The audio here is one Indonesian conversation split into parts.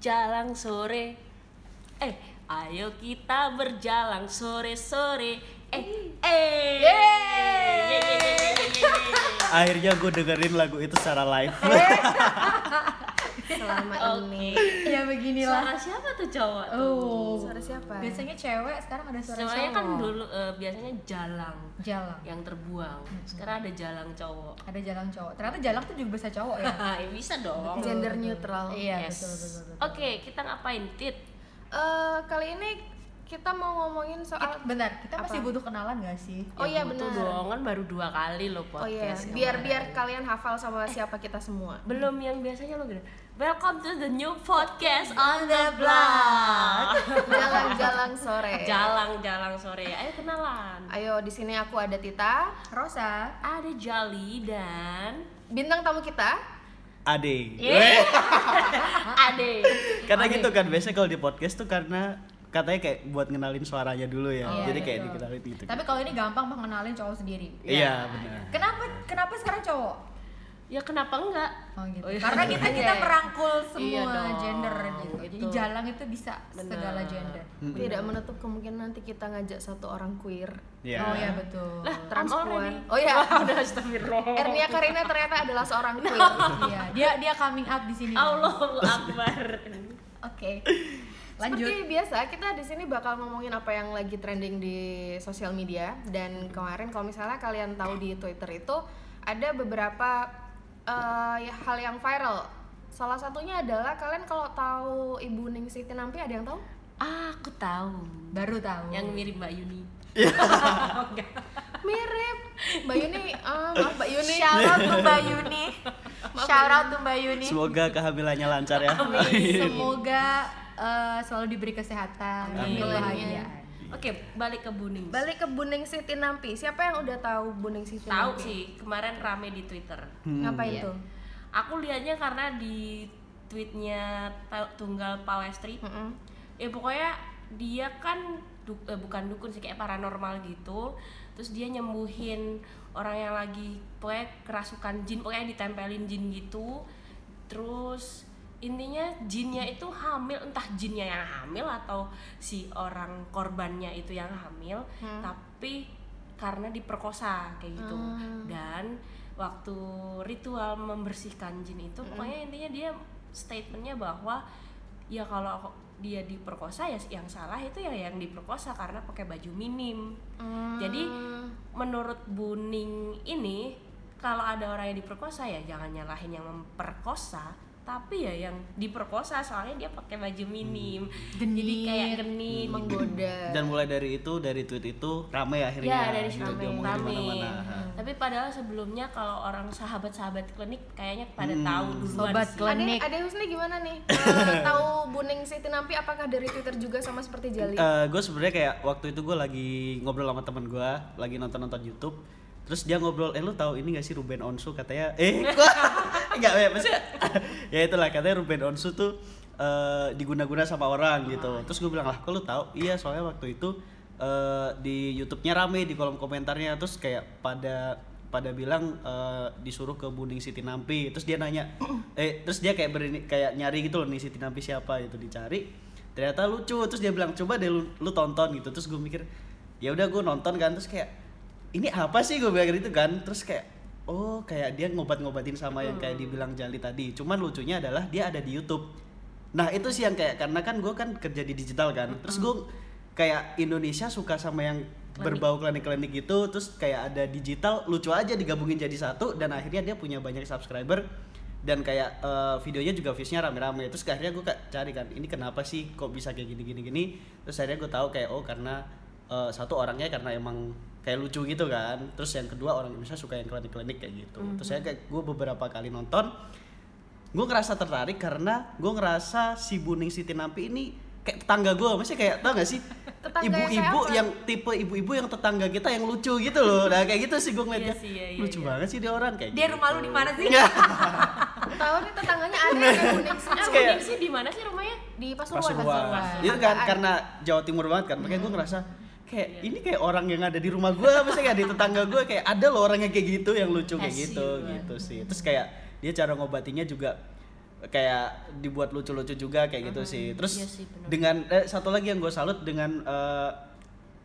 jalan sore. Eh ayo kita berjalan sore-sore eh eh. Yeay. Akhirnya gue dengerin lagu itu secara live. Selama ini. Ya beginilah. Suara siapa tuh cowok tuh? Oh. Suara siapa? Biasanya cewek sekarang ada suara Soalnya cowok. kan dulu eh, biasanya jalang jalang. yang terbuang. Sekarang ada jalang cowok. Ada jalang cowok. Ternyata jalang tuh juga bisa cowok ya? Ya bisa dong. Gender neutral. Iya Yes. betul betul betul. Oke kita ngapain tit? Eh, kali ini kita mau ngomongin soal Kita- bentar kita masih Apa? butuh kenalan gak sih? Oh iya butuh benar. dong. Kan baru dua kali loh oh iya podcast biar kemarin. biar kalian hafal sama siapa kita semua. Belum yang biasanya lo gini welcome to the new podcast on the block jalan-jalan sore jalang jalang sore ayo kenalan ayo di sini aku ada Tita Rosa ada Jali dan bintang tamu kita Ade. Iya. Ade Karena gitu kan biasanya kalau di podcast tuh karena katanya kayak buat ngenalin suaranya dulu ya. Iya, Jadi kayak betul. dikenalin gitu. tapi kalau ini gampang mengenalin cowok sendiri Iya, benar. kenapa kenapa sekarang cowok ya kenapa enggak Oh gitu. Oh, iya. Karena kita kita Iya, iya. merangkul semua Iya dong, gender gitu. Jadi gitu. jalang itu bisa Benar. segala gender. tidak menutup kemungkinan nanti kita ngajak satu orang queer Iya. Oh ya betul. lah transpuan oh iya udah astagfirullah Ernia Karina ternyata adalah seorang queer Iya, dia dia coming out di sini. Allahu Akbar Oke. Lanjut. Seperti biasa, kita di sini bakal ngomongin apa yang lagi trending di sosial media dan kemarin kalau misalnya kalian tahu di Twitter itu ada beberapa eh, ya, hal yang viral. Salah satunya adalah kalian kalau tahu Ibu Ningsih Tinampi ada yang tahu? Ah, aku tahu Baru tahu. yang mirip Mbak Yuni Mirip. Mbak Yuni, ah, maaf Mbak Yuni. Shout out to Mbak Yuni. Shout out to Mbak Yuni. Semoga kehamilannya lancar ya. Semoga eh, selalu diberi kesehatan Amin. kebahagiaan. Oke, balik ke Buning. Balik ke Bu Ningsih Tinampi. Siapa yang udah tahu Bu Ningsih Tahu sih, kemarin rame di Twitter. Hmm. Ngapain Iya. tuh? Aku lihatnya karena di tweetnya Tunggal Pawestri. Mm-mm. Ya pokoknya dia kan du- eh, bukan dukun sih kayak paranormal gitu. Terus dia nyembuhin orang yang lagi pokoknya kerasukan jin, pokoknya ditempelin jin gitu. Terus intinya jinnya itu hamil, entah jinnya yang hamil atau si orang korbannya itu yang hamil, tapi karena diperkosa kayak gitu. Dan waktu ritual membersihkan jin itu pokoknya intinya dia statementnya bahwa ya kalau dia diperkosa ya yang salah itu ya yang diperkosa karena pakai baju minim. Jadi menurut Buning ini kalau ada orang yang diperkosa ya jangan nyalahin yang memperkosa tapi ya yang diperkosa soalnya dia pakai baju minim jadi kayak genit Menggoda. Dan mulai dari itu dari tweet itu rame akhirnya. ya dari situ rame mana-mana. tapi padahal sebelumnya kalau orang sahabat-sahabat klinik kayaknya pada Hmm. tahu duluan Sobat sih. klinik. Ade Husni gimana nih? Eh, tahu Bu Ningsih Tinampi apakah dari Twitter juga sama seperti Jali? gue sebenarnya kayak waktu itu gue lagi ngobrol sama teman gue, lagi nonton nonton YouTube. Terus dia ngobrol, eh lu tahu ini gak sih Ruben Onsu katanya? Eh, gua enggak ya, maksudnya ya itulah katanya Ruben Onsu tuh eh, diguna-guna sama orang gitu. Terus gue bilang lah, kok lu tahu? Iya, soalnya waktu itu eh, di YouTube-nya rame di kolom komentarnya. Terus kayak pada pada bilang eh, disuruh ke Buning Siti Nampi. Terus dia nanya eh terus dia kayak berini, kayak nyari gitu loh nih Siti Nampi siapa itu dicari. Ternyata lucu. Terus dia bilang coba deh lu, lu tonton gitu. Terus gue mikir ya udah gue nonton kan. Terus kayak ini apa sih? Gue bilang gitu kan. Terus kayak oh kayak dia ngobat-ngobatin sama yang kayak dibilang Jali tadi. Cuman lucunya adalah dia ada di YouTube. Nah itu sih yang kayak karena kan gue kan kerja di digital kan. Terus gue kayak Indonesia suka sama yang berbau klinik-klinik gitu terus kayak ada digital lucu aja digabungin jadi satu dan akhirnya dia punya banyak subscriber dan kayak eh, videonya juga viewsnya rame-rame. Terus akhirnya gue kayak cari kan ini kenapa sih kok bisa kayak gini gini gini terus akhirnya gue tahu kayak oh karena eh, satu orangnya karena emang kayak lucu gitu kan terus yang kedua orang Indonesia suka yang klinik-klinik kayak gitu terus saya kayak gue beberapa kali nonton gue ngerasa tertarik karena gue ngerasa si Buning Siti Nampi ini kayak tetangga gue maksudnya kayak tau gak sih yang ibu-ibu yang tipe ibu-ibu yang tetangga kita yang lucu gitu loh nah kayak gitu sih gue ngeliatnya Iya sih, iya, iya, lucu iya. banget sih dia orang kayak Dia gitu. rumah lu di mana sih? Tahu nih tetangganya ada yang Bu Ningsih. Ah, Buning sih di mana sih rumahnya? di Pasuruan. Pasuruan. Itu kan karena Jawa Timur banget kan, makanya gue ngerasa kayak ini kayak orang yang ada di rumah gue, maksudnya kayak di tetangga gue kayak ada loh orang yang kayak gitu, yang lucu kayak gitu, banget. gitu sih. Terus kayak dia cara ngobatinya juga kayak dibuat lucu-lucu juga kayak gitu sih terus Iya sih, bener. dengan eh, satu lagi yang gue salut dengan eh,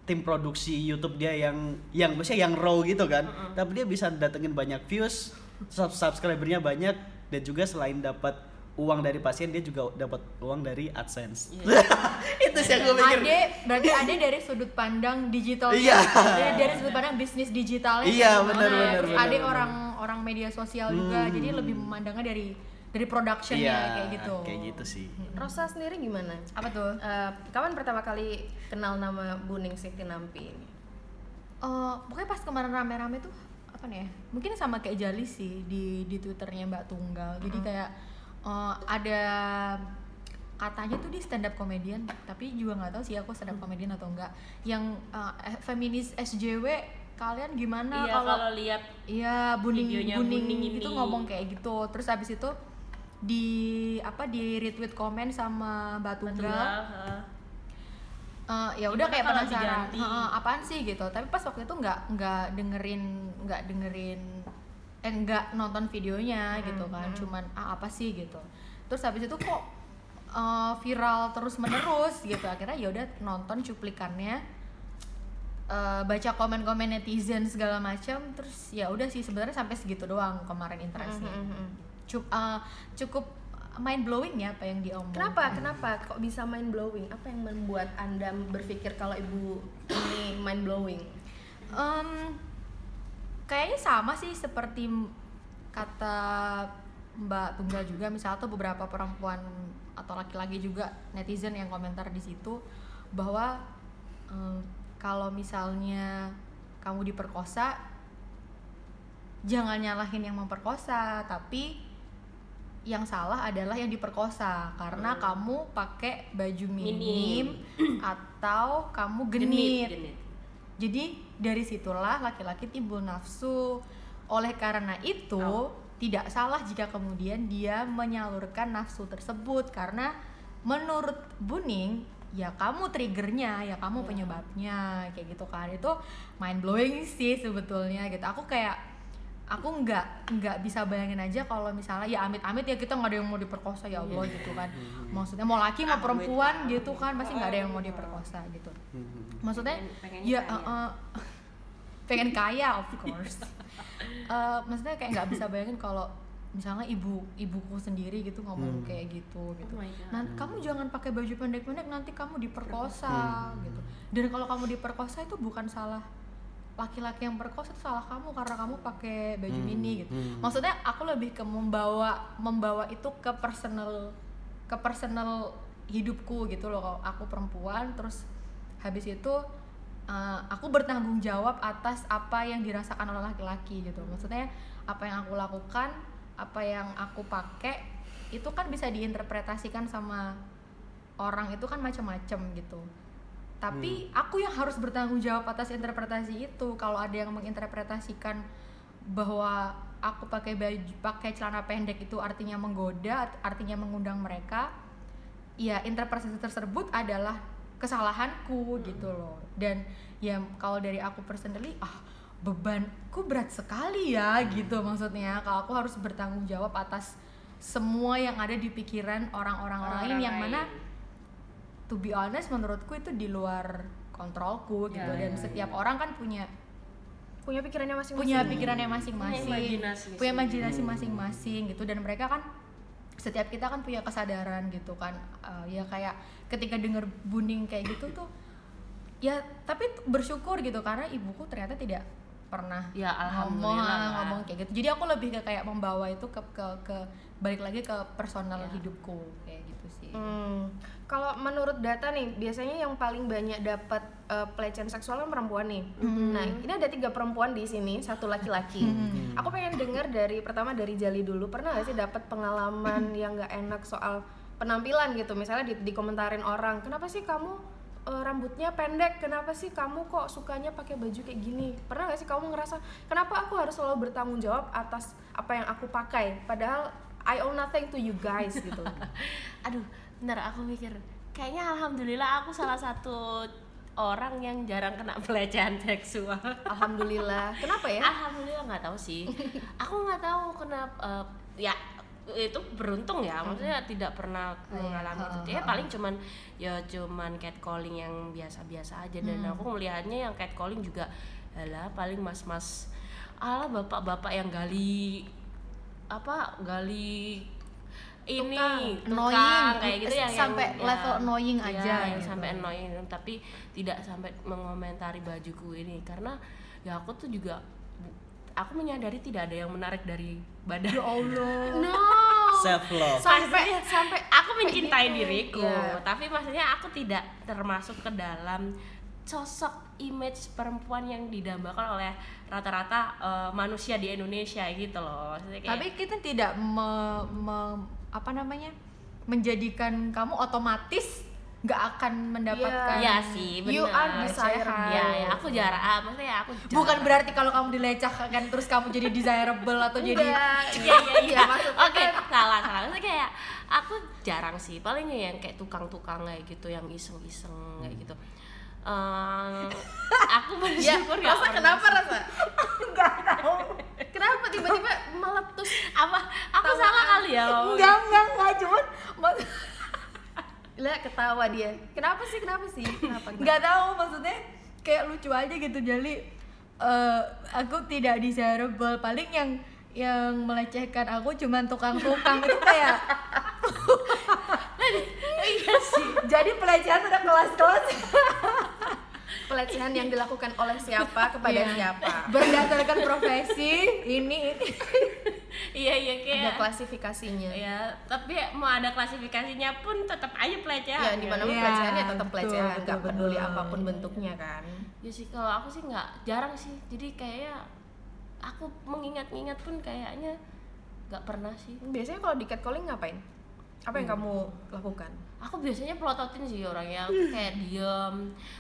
tim produksi YouTube dia yang yang maksudnya yang raw gitu kan tapi dia bisa datengin banyak views sub subscribernya banyak dan juga selain dapat uang dari pasien dia juga dapat uang dari AdSense itu sih yang gue pikir Ade berarti Ade dari sudut pandang digital Iya. dari, dari sudut pandang bisnis digitalnya Iya, kayak benar, benar, Ade orang orang media sosial juga Hmm. jadi lebih memandangnya dari dari productionnya iya kayak gitu kayak gitu sih Rosa sendiri gimana? apa tuh Eh, kapan pertama kali kenal nama Buning Siti Nampi ini? Eh, pokoknya pas kemarin rame-rame tuh apa nih ya? Mungkin sama kayak Jali sih di di twitternya Mbak Tunggal. Jadi kayak eh, ada katanya tuh di stand up comedian, tapi juga nggak tahu sih aku stand up comedian atau enggak. Yang eh, feminis SJW kalian gimana iya kalau lihat Iya, buning buning, Buning itu ngomong kayak gitu. Terus habis itu di apa di retweet komen sama Tunggal. Tunggal, heeh. Eh, ya udah kayak penasaran? "Heeh, apaan sih gitu tapi pas waktu itu nggak nggak dengerin nggak dengerin eh nggak nonton videonya gitu kan cuman ah apa sih? gitu. Terus habis itu kok eh, viral terus menerus gitu. Akhirnya ya udah nonton cuplikannya eh, baca komen-komen netizen segala macam. Terus ya udah sih sebenarnya sampai segitu doang kemarin interestnya Cu- eh, cukup mind blowing ya apa yang diomong Kenapa? Kenapa kok bisa mind blowing? Apa yang membuat Anda berpikir kalau ibu ini mind blowing? Em, kayaknya sama sih seperti kata Mbak Tunggal juga misal tuh beberapa perempuan atau laki-laki juga netizen yang komentar di situ bahwa em, kalau misalnya kamu diperkosa jangan nyalahin yang memperkosa tapi yang salah adalah yang diperkosa karena kamu pakai baju minim, atau kamu genit. genit. Jadi dari situlah laki-laki timbul nafsu. Oleh karena itu, tidak salah jika kemudian dia menyalurkan nafsu tersebut karena menurut Buning ya kamu triggernya, ya kamu penyebabnya kayak gitu kan. Itu mind blowing sih sebetulnya gitu. Aku kayak aku nggak nggak bisa bayangin aja kalau misalnya ya amit-amit ya kita nggak ada yang mau diperkosa ya Allah gitu kan. Maksudnya mau laki mau perempuan gitu kan pasti nggak ada yang mau diperkosa gitu. Maksudnya ya eh, eh, pengen kaya of course. Eh, maksudnya kayak nggak bisa bayangin kalau misalnya ibu ibuku sendiri gitu ngomong kayak gitu gitu. Oh my God. nah kamu jangan pakai baju pendek-pendek nanti kamu diperkosa gitu. Dan kalau kamu diperkosa itu bukan salah laki-laki yang perkosa itu salah kamu karena kamu pakai baju mini gitu. maksudnya aku lebih ke membawa membawa itu ke personal ke personal hidupku gitu loh. Kalau aku perempuan terus habis itu uh, aku bertanggung jawab atas apa yang dirasakan oleh laki-laki gitu. Maksudnya apa yang aku lakukan apa yang aku pakai itu kan bisa diinterpretasikan sama orang itu kan macam-macam gitu tapi aku yang harus bertanggung jawab atas interpretasi itu. Kalau ada yang menginterpretasikan bahwa aku pakai baju pakai celana pendek itu artinya menggoda artinya mengundang mereka ya interpretasi tersebut adalah kesalahanku gitu loh. Dan ya kalau dari aku personally ah bebanku berat sekali ya gitu maksudnya. Kalau aku harus bertanggung jawab atas semua yang ada di pikiran orang-orang lain yang mana. To be honest menurutku itu di luar kontrolku gitu. Ya, dan ya, setiap orang kan punya Punya pikirannya masing-masing. punya pikirannya masing-masing. Punya imajinasi punya imajinasi masing-masing gitu. Dan mereka kan setiap kita kan punya kesadaran gitu kan. Eh, ya kayak ketika denger buning kayak gitu tuh ya tapi bersyukur gitu karena ibuku ternyata tidak pernah Ya, ngomong ngomong kayak gitu. Jadi aku lebih ke kayak membawa itu ke ke, ke balik lagi ke personal Ya. hidupku kayak gitu sih Hmm. Kalau menurut data nih, biasanya yang paling banyak dapat eh, pelecehan seksual kan perempuan nih. Nah, ini ada tiga perempuan di sini, satu laki-laki. Aku pengen dengar dari pertama dari Jali dulu. Pernah gak sih dapat pengalaman yang nggak enak soal penampilan gitu? Misalnya di, dikomentarin orang, kenapa sih kamu eh, rambutnya pendek? Kenapa sih kamu kok sukanya pakai baju kayak gini? Pernah gak sih kamu ngerasa, kenapa aku harus selalu bertanggung jawab atas apa yang aku pakai? Padahal I owe nothing to you guys gitu. aduh bentar aku mikir kayaknya alhamdulillah aku salah satu orang yang jarang kena pelecehan seksual Alhamdulillah. Kenapa ya? alhamdulillah nggak tahu sih aku nggak tahu kenapa eh, ya itu beruntung ya maksudnya tidak pernah Oh, iya. mengalami itu Ha, ya paling cuman ya cuman catcalling yang biasa-biasa aja dan Hmm. aku melihatnya yang catcalling juga adalah paling mas-mas ala bapak-bapak yang gali apa gali ini Tukang. tukang, Annoying, kayak gitu yang sampai yang, level annoying ya, aja yang gitu. sampai annoying tapi tidak sampai mengomentari bajuku ini karena ya aku tuh juga aku menyadari tidak ada yang menarik dari badan ya Allah no self love sampai sampai aku mencintai gitu. diriku Iya. tapi maksudnya aku tidak termasuk ke dalam sosok image perempuan yang didambakan oleh rata-rata eh, manusia di Indonesia gitu loh. Maksudnya kayak tapi kita tidak me, me- apa namanya menjadikan kamu otomatis nggak akan mendapatkan Iya sih benar You are desirable. ya, ya aku jarak ah, maksudnya ya aku jarang. bukan berarti kalau kamu dilecehkan terus kamu jadi desirable atau jadi iya iya. Iya maksudnya oke salah salah. Maksudnya kayak aku jarang sih paling yang kayak tukang-tukang kayak gitu yang iseng-iseng kayak gitu Eh, aku ya bersyukur nggak rasa kenapa rasa? Nggak tahu. Kenapa tiba-tiba meletus? Apa? Aku Tawaan. salah kali ya enggak enggak enggak cuman mak- lah ketawa dia. Kenapa sih kenapa sih? Kenapa, nggak tahu maksudnya kayak lucu aja gitu jadi eh, aku tidak desirable. Paling yang yang melecehkan aku cuman tukang-tukang. Itu kayak iya sih. Jadi pelecehan udah kelas-kelas pelecehan yang dilakukan oleh siapa kepada Iya. siapa. Berdasarkan profesi ini iya iya ada kayak klasifikasinya. Ya tapi mau ada klasifikasinya pun tetap aja pelecehan. Ya di mana Iya, pelecehan ya tetap pelecehan nggak peduli betul. apa pun bentuknya kan. Ya sih kalau aku sih nggak jarang sih. Jadi kayaknya aku mengingat-ingat pun kayaknya nggak pernah sih. Biasanya kalau di catcalling ngapain apa yang kamu lakukan? Aku biasanya pelototin sih orangnya aku kayak diem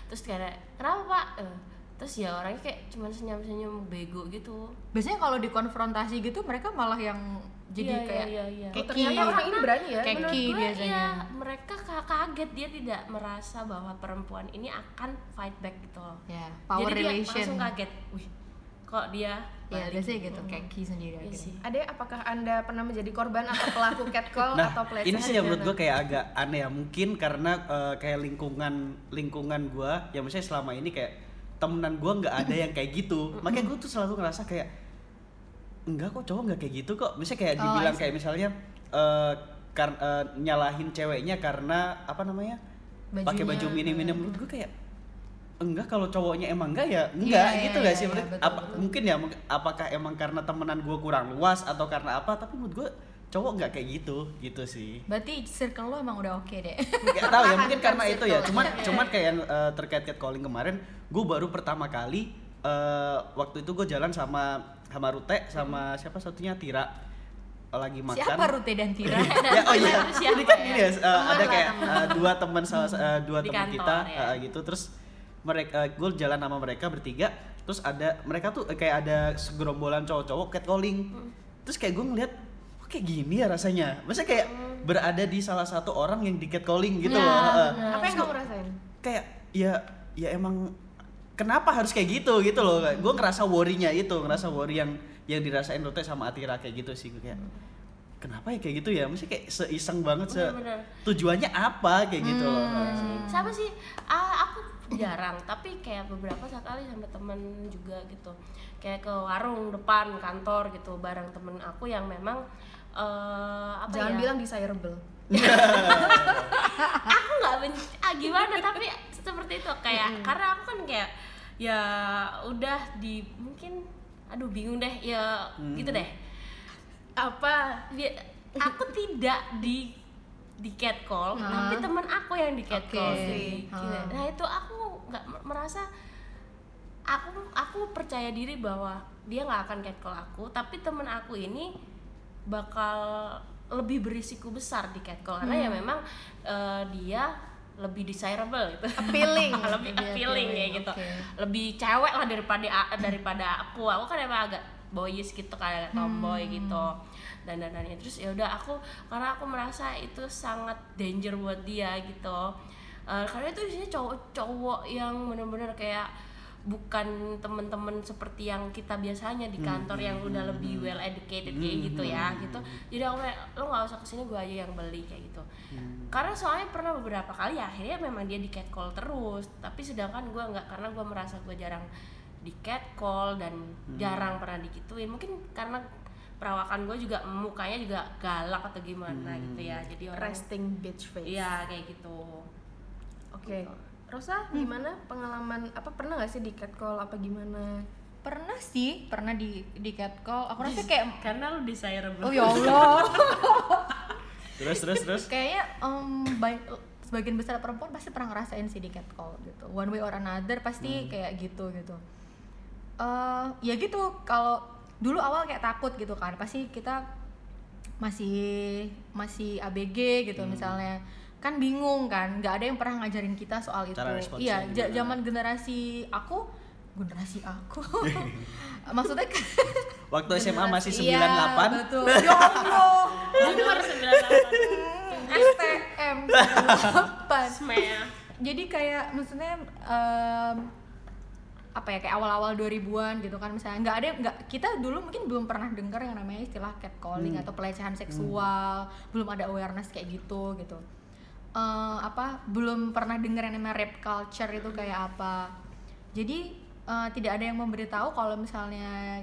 terus kayak kenapa pak? Eh, terus ya orangnya kayak cuman senyum-senyum bego gitu. Biasanya kalau dikonfrontasi gitu mereka malah yang Iya, jadi kayak iya, iya, iya. Oh, keki. ternyata orang ini berani ya? Keki gue, biasanya. ya, mereka ka- kaget dia tidak merasa bahwa perempuan ini akan fight back gitu loh. Ya power jadi relation. dia langsung kaget wih kok dia ya biasanya gitu keki sendiri Iya akhirnya. sih. Ade, apakah anda pernah menjadi korban atau pelaku catcall Nah, atau pelecehan? ini sih yang menurut gue kayak agak aneh ya. Mungkin karena eh, kayak lingkungan lingkungan gue, ya misalnya selama ini kayak temenan gue nggak ada yang kayak gitu. Makanya gue tuh selalu ngerasa kayak enggak kok cowok nggak kayak gitu kok. Misalnya kayak Oh, dibilang see. kayak misalnya eh, kar- eh, nyalahin ceweknya karena apa namanya pakai baju mini-mini menurut gue kayak enggak kalau cowoknya emang enggak ya enggak Iya, gitu iya, gak iya, sih? iya, Menurut- betul, apa betul. mungkin ya apakah emang karena temenan gue kurang luas atau karena apa? Tapi menurut gue cowok nggak kayak gitu gitu sih. Berarti circle lo emang udah oke deh. Nggak tahu ya mungkin karena itu ya. cuman cuman kayak yang eh, terkait catcalling kemarin gue baru pertama kali eh, waktu itu gue jalan sama sama Rute sama siapa satunya? Tira. Lagi makan. Siapa Rute dan Tira? Ya oh iya. siapa jadi kan ya? gini ya Teman ada kayak eh, dua teman salah eh, dua teman kita ya. eh, gitu. Terus mereka gue jalan sama mereka bertiga terus ada mereka tuh eh, kayak ada segerombolan cowok-cowok catcalling Hmm. terus kayak gue ngeliat kok kayak gini ya rasanya maksudnya kayak berada di salah satu orang yang di catcalling gitu Ya, loh eh. benar. apa yang kamu rasain kayak ya ya emang kenapa harus kayak gitu gitu loh gue ngerasa worry-nya itu ngerasa worry yang yang dirasain Rute sama Atira kayak gitu sih gue kayak kenapa ya kayak gitu ya mesti kayak seiseng banget se Bener-bener. tujuannya apa kayak gitu loh siapa sih ah, aku jarang tapi kayak beberapa sekali sama temen juga gitu. Kayak ke warung depan kantor gitu bareng temen aku yang memang eh apa jangan ya? bilang desirable. Aku nggak benci ah gimana? Tapi seperti itu kayak karena aku kan kayak ya udah di mungkin aduh bingung deh ya gitu deh. Apa Dia- aku tidak di di catcall Hah? tapi teman aku yang di catcall Oke. sih. Hah. nah itu aku nggak mer- merasa aku aku percaya diri bahwa dia nggak akan catcall aku tapi temen aku ini bakal lebih berisiko besar di catcall karena ya memang eh, dia lebih desirable gitu appealing lebih Lebih appealing appealing, gitu oke. lebih cewek lah daripada daripada aku aku kan emang agak boyish gitu kayak tomboy gitu dan dandannya terus ya udah aku karena aku merasa itu sangat danger buat dia gitu. Eh, karena itu isinya cowok-cowok yang bener-bener kayak bukan temen-temen seperti yang kita biasanya di Hmm, kantor yang udah lebih well educated kayak Hmm, gitu ya hmm, gitu. jadi aku kayak lo nggak usah ke sini gue aja yang beli kayak gitu. Hmm. karena soalnya pernah beberapa kali ya, akhirnya memang dia di catcall terus. Tapi sedangkan gue nggak karena gue merasa gue jarang di catcall dan Hmm. jarang pernah digituin. Mungkin karena perawakan gue juga mukanya juga galak atau gimana Hmm. gitu ya. Jadi orang resting bitch face. Iya kayak gitu. Oke. Rosa gimana pengalaman apa pernah nggak sih di catcall apa gimana? Pernah sih pernah di di catcall. Aku rasa kayak karena lu desirable. Oh ya allah. Terus terus terus? Kayaknya em, baik sebagian besar perempuan pasti pernah ngerasain sih di catcall gitu. One way or another pasti kayak gitu gitu. Eh ya gitu kalau dulu awal kayak takut gitu kan pasti kita masih masih ABG gitu misalnya. Kan bingung kan nggak ada yang pernah ngajarin kita soal itu. Cara responsnya iya zaman generasi aku generasi aku. Maksudnya kan waktu SMA masih 98 Iya, betul. Ya Allah. Nomor 98 STM 98 Smell. jadi kayak maksudnya em, apa ya kayak awal-awal 2000-an gitu kan misalnya. Nggak ada nggak kita dulu mungkin belum pernah dengar yang namanya istilah catcalling atau pelecehan seksual belum ada awareness kayak gitu gitu. Eh, apa belum pernah dengar yang namanya rape culture itu kayak apa. Jadi eh, tidak ada yang memberitahu kalau misalnya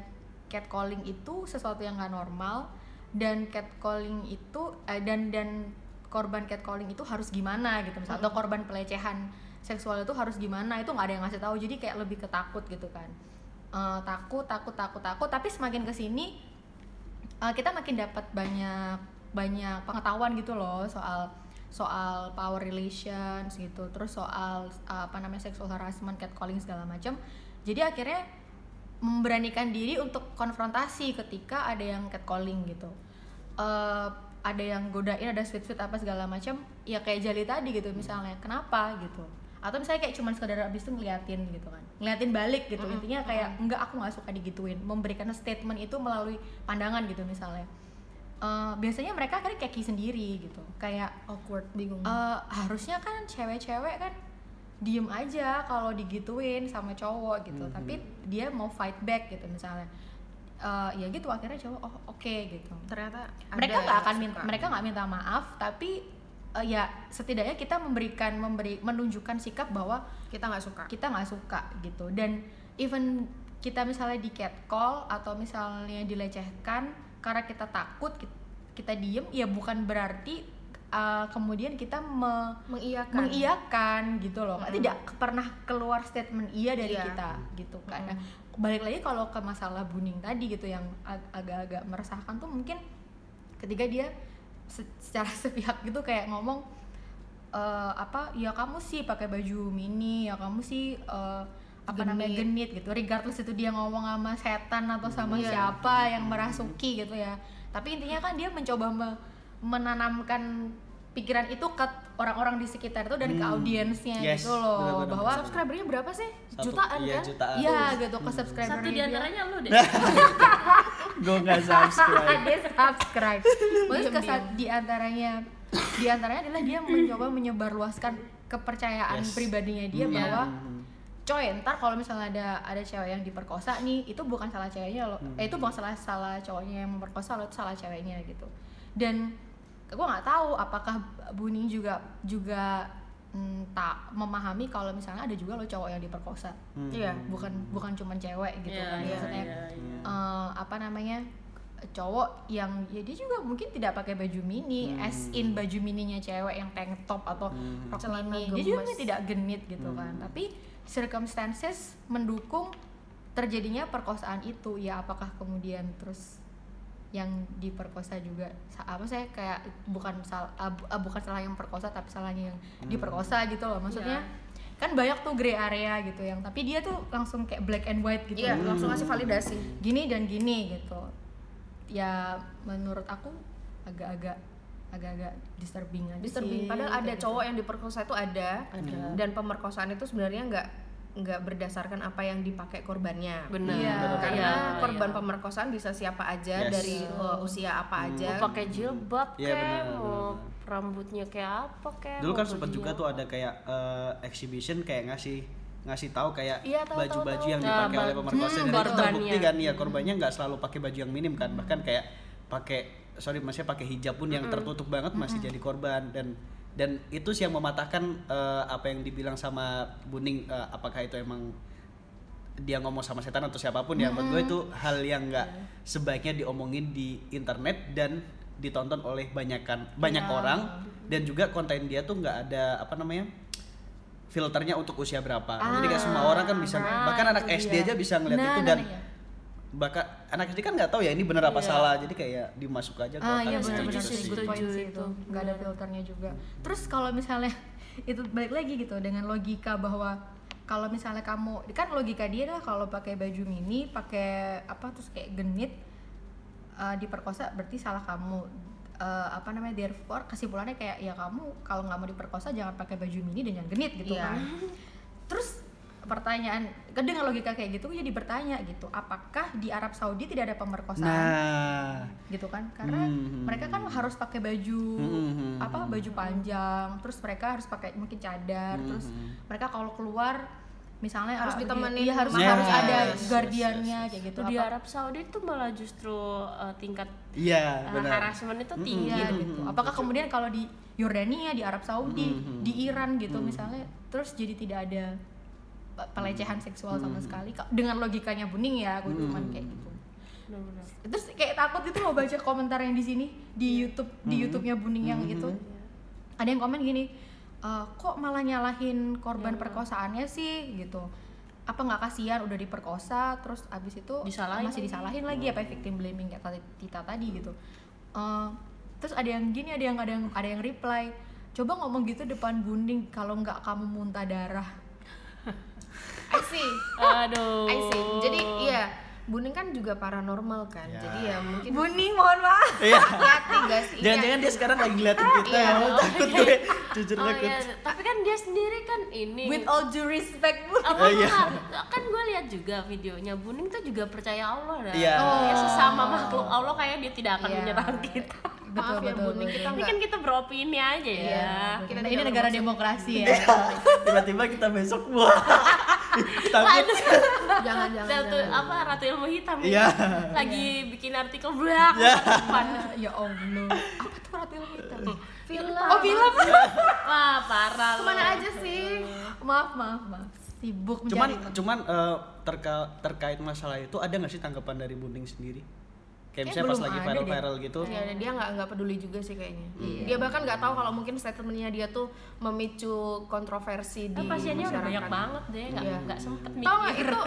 catcalling itu sesuatu yang nggak normal dan catcalling itu eh, dan dan korban catcalling itu harus gimana gitu misalnya atau korban pelecehan seksual itu harus gimana itu nggak ada yang ngasih tahu. Jadi kayak lebih ketakut gitu kan. Eh, takut takut takut takut. Tapi semakin ke sini eh, kita makin dapat banyak banyak pengetahuan gitu loh soal soal power relations gitu. Terus soal uh, apa namanya sexual harassment catcalling segala macam. Jadi akhirnya memberanikan diri untuk konfrontasi ketika ada yang catcalling gitu. Eh, ada yang godain ada sweet sweet apa segala macam ya kayak Jali tadi gitu misalnya. Kenapa gitu atau misalnya kayak cuman sekedar abis itu ngeliatin gitu kan. Ngeliatin balik gitu. Intinya kayak enggak aku nggak suka digituin. Memberikan statement itu melalui pandangan gitu misalnya. Eh, biasanya mereka kan keki sendiri gitu. Kayak awkward bingung. eh, harusnya kan cewek-cewek kan diem aja kalau digituin sama cowok gitu. Mhm. tapi dia mau fight back gitu misalnya. Eh, ya gitu akhirnya cowok oh oke gitu. Ternyata mereka nggak akan minta mereka nggak minta maaf tapi eh, ya setidaknya kita memberikan memberi menunjukkan sikap bahwa kita nggak suka. kita nggak suka gitu. Dan even kita misalnya di catcall atau misalnya dilecehkan karena kita takut kita, kita diem ya bukan berarti uh, kemudian kita me- mengiyakan. mengiyakan gitu loh. Mm-mm. tidak keluar keluar statement iya dari Iya. kita gitu kan. Nah, balik lagi kalau ke masalah buning tadi gitu yang ag- agak-agak meresahkan tuh mungkin ketika dia se- secara sepihak gitu kayak ngomong eh, apa ya kamu sih pakai baju mini ya kamu sih eh, apa namanya genit. gitu. Regardless itu dia ngomong sama setan atau sama Iya. siapa yang merasuki gitu ya. Tapi intinya kan dia mencoba me- menanamkan pikiran itu ke orang-orang di sekitar itu dan ke Hmm. audiensnya Yes, gitu loh benar-benar. bahwa subscribernya berapa sih Satu- jutaan iya, kan jutaan iya gitu ke subscriber satu di antaranya lu deh gue nggak subscribe dia subscribe Maksudnya ke Diam-diam. di antaranya di antaranya adalah dia mencoba menyebarluaskan kepercayaan Yes. pribadinya dia Hmm. bahwa Hmm. coy ntar kalau misalnya ada ada cewek yang diperkosa nih itu bukan salah ceweknya loh Hmm. eh itu bukan salah salah cowoknya yang memperkosa loh itu salah ceweknya gitu dan gue nggak tahu apakah Buni juga juga mm, tak memahami kalau misalnya ada juga loh cowok yang diperkosa Hmm. Iya. bukan bukan cuman cewek gitu Iya, kan iya, maksudnya iya, iya. eh, apa namanya cowok yang ya dia juga mungkin tidak pakai baju mini Hmm. as in baju mininya cewek yang tank top atau Hmm. rok Celana mini dia juga gemes. mungkin tidak genit gitu kan Hmm. tapi circumstances mendukung terjadinya perkosaan itu ya apakah kemudian terus yang diperkosa juga. Apa saya kayak bukan salah bukan salah yang perkosa tapi salahnya yang Hmm. diperkosa gitu loh. Maksudnya kan banyak tuh gray area gitu yang tapi dia tuh langsung kayak black and white gitu. Iya loh langsung ngasih validasi. Gini dan gini gitu. Ya menurut aku agak-agak agak-agak disturbing aja disturbing. sih, padahal ada gitu. cowok yang diperkosa itu ada. Ada. dan pemerkosaan itu sebenarnya nggak nggak berdasarkan apa yang dipakai korbannya. Benar. Iya. karena Iya, korban iya. pemerkosaan bisa siapa aja Yes. dari uh, usia apa aja. Mau pakai jilbab Iya, kayak benar, mau benar, rambutnya kayak apa kayak dulu kan sempat juga tuh ada kayak eh, exhibition kayak ngasih ngasih tahu kayak Iya, baju-baju tahu, yang tahu. dipakai Nah, oleh pemerkosa hmm, dan itu terbukti kan ya Hmm. korbannya nggak selalu pakai baju yang minim kan. Bahkan kayak pakai sorry maksudnya pakai hijab pun yang tertutup banget masih jadi korban. Dan dan itu sih yang mematahkan eh, apa yang dibilang sama Buning eh, apakah itu emang dia ngomong sama setan atau siapa pun ya. Menurut gue itu hal yang nggak sebaiknya diomongin di internet dan ditonton oleh banyakan banyak orang. Dan juga konten dia tuh nggak ada apa namanya filternya untuk usia berapa. Jadi nggak semua orang kan bisa nah, bahkan anak SD dia. aja bisa ngeliat Nah, itu dan nah, iya. Bahkan anak SD kan nggak tahu ya ini bener apa Iya. salah. Jadi kayak dimasuk aja ke ah iya benar-benar gitu sih, good point sih itu. nggak ada filternya juga. Terus kalau misalnya itu balik lagi gitu dengan logika bahwa kalau misalnya kamu kan logika dia adalah kalau pakai baju mini pakai apa terus kayak genit uh, diperkosa berarti salah kamu. Uh, apa namanya therefore kesimpulannya kayak ya kamu kalau nggak mau diperkosa jangan pakai baju mini dan jangan genit gitu Iya. kan. Terus pertanyaan dengan logika kayak gitu jadi bertanya gitu apakah di Arab Saudi tidak ada pemerkosaan nah gitu kan karena Hmm. mereka kan harus pakai baju Hmm. apa baju panjang terus mereka harus pakai mungkin cadar terus mereka kalau keluar misalnya Harus ah, ditemenin iya, harus Yes, harus ada yes, yes, guardiannya yes, kayak gitu di apa Arab Saudi itu malah justru uh, tingkat iya uh, benar harassment itu tinggi Iya tuh. gitu. Apakah kemudian kalau di Yordania, di Arab Saudi, Mhm. di Iran gitu misalnya, terus jadi tidak ada pelecehan seksual sama sekali Ka- dengan logikanya Buning ya, gue cuman kayak gitu. Benar-benar. Terus kayak takut itu mau baca komentar yang di sini di YouTube di YouTube-nya Buning yang itu. Ada yang komen gini, "Eh, kok malah nyalahin korban perkosaannya sih gitu. Apa nggak kasihan udah diperkosa terus abis itu Disalahin masih lagi. disalahin lagi apa victim blaming kayak tadi Tita tadi gitu. Eh, terus ada yang gini, ada yang ada yang ada yang reply, coba ngomong gitu depan Buning kalau nggak kamu muntah darah. I see Aduh. I see jadi iya Buning kan juga paranormal kan Ya. jadi ya mungkin Buning mohon maaf. iya hati guys jangan-jangan dia sekarang lagi ngeliatin kita Iya. ya takut gue jujur Oh takut iya, tapi kan dia sendiri kan ini With all due respect, Bu. apa Oh, iya. kan gue lihat juga videonya Buning tuh juga percaya Allah dah. Iya. Ya, Oh. sesama makhluk Allah kayak dia tidak akan Iya. menyerang kita. Maaf ya Buning kita Ini kan kita beropini aja ya. Iya. Kita Kita ini negara demokrasi ya. tiba-tiba kita besok wah takut jangan jangan, Ratu, jangan. apa Ratu Ilmu Hitam ya? Iya. Lagi bikin artikel Iya. depan. ya Allah. Apa tuh ratu ilmu hitam? film Oh film. Wah, parah ke mana aja sih maaf maaf maaf. Sibuk cuman mencari. cuman eh, terka- terkait masalah itu ada nggak sih tanggapan dari Buning sendiri kayak Kayak misalnya pas lagi ada viral deh. viral gitu Iya, dan dia nggak nggak peduli juga sih kayaknya. Iya. Dia bahkan nggak tahu kalau mungkin statementnya dia tuh memicu kontroversi di Kan pasiennya udah banyak banget deh, nggak Iya. nggak sempet Tahu nggak mikir. itu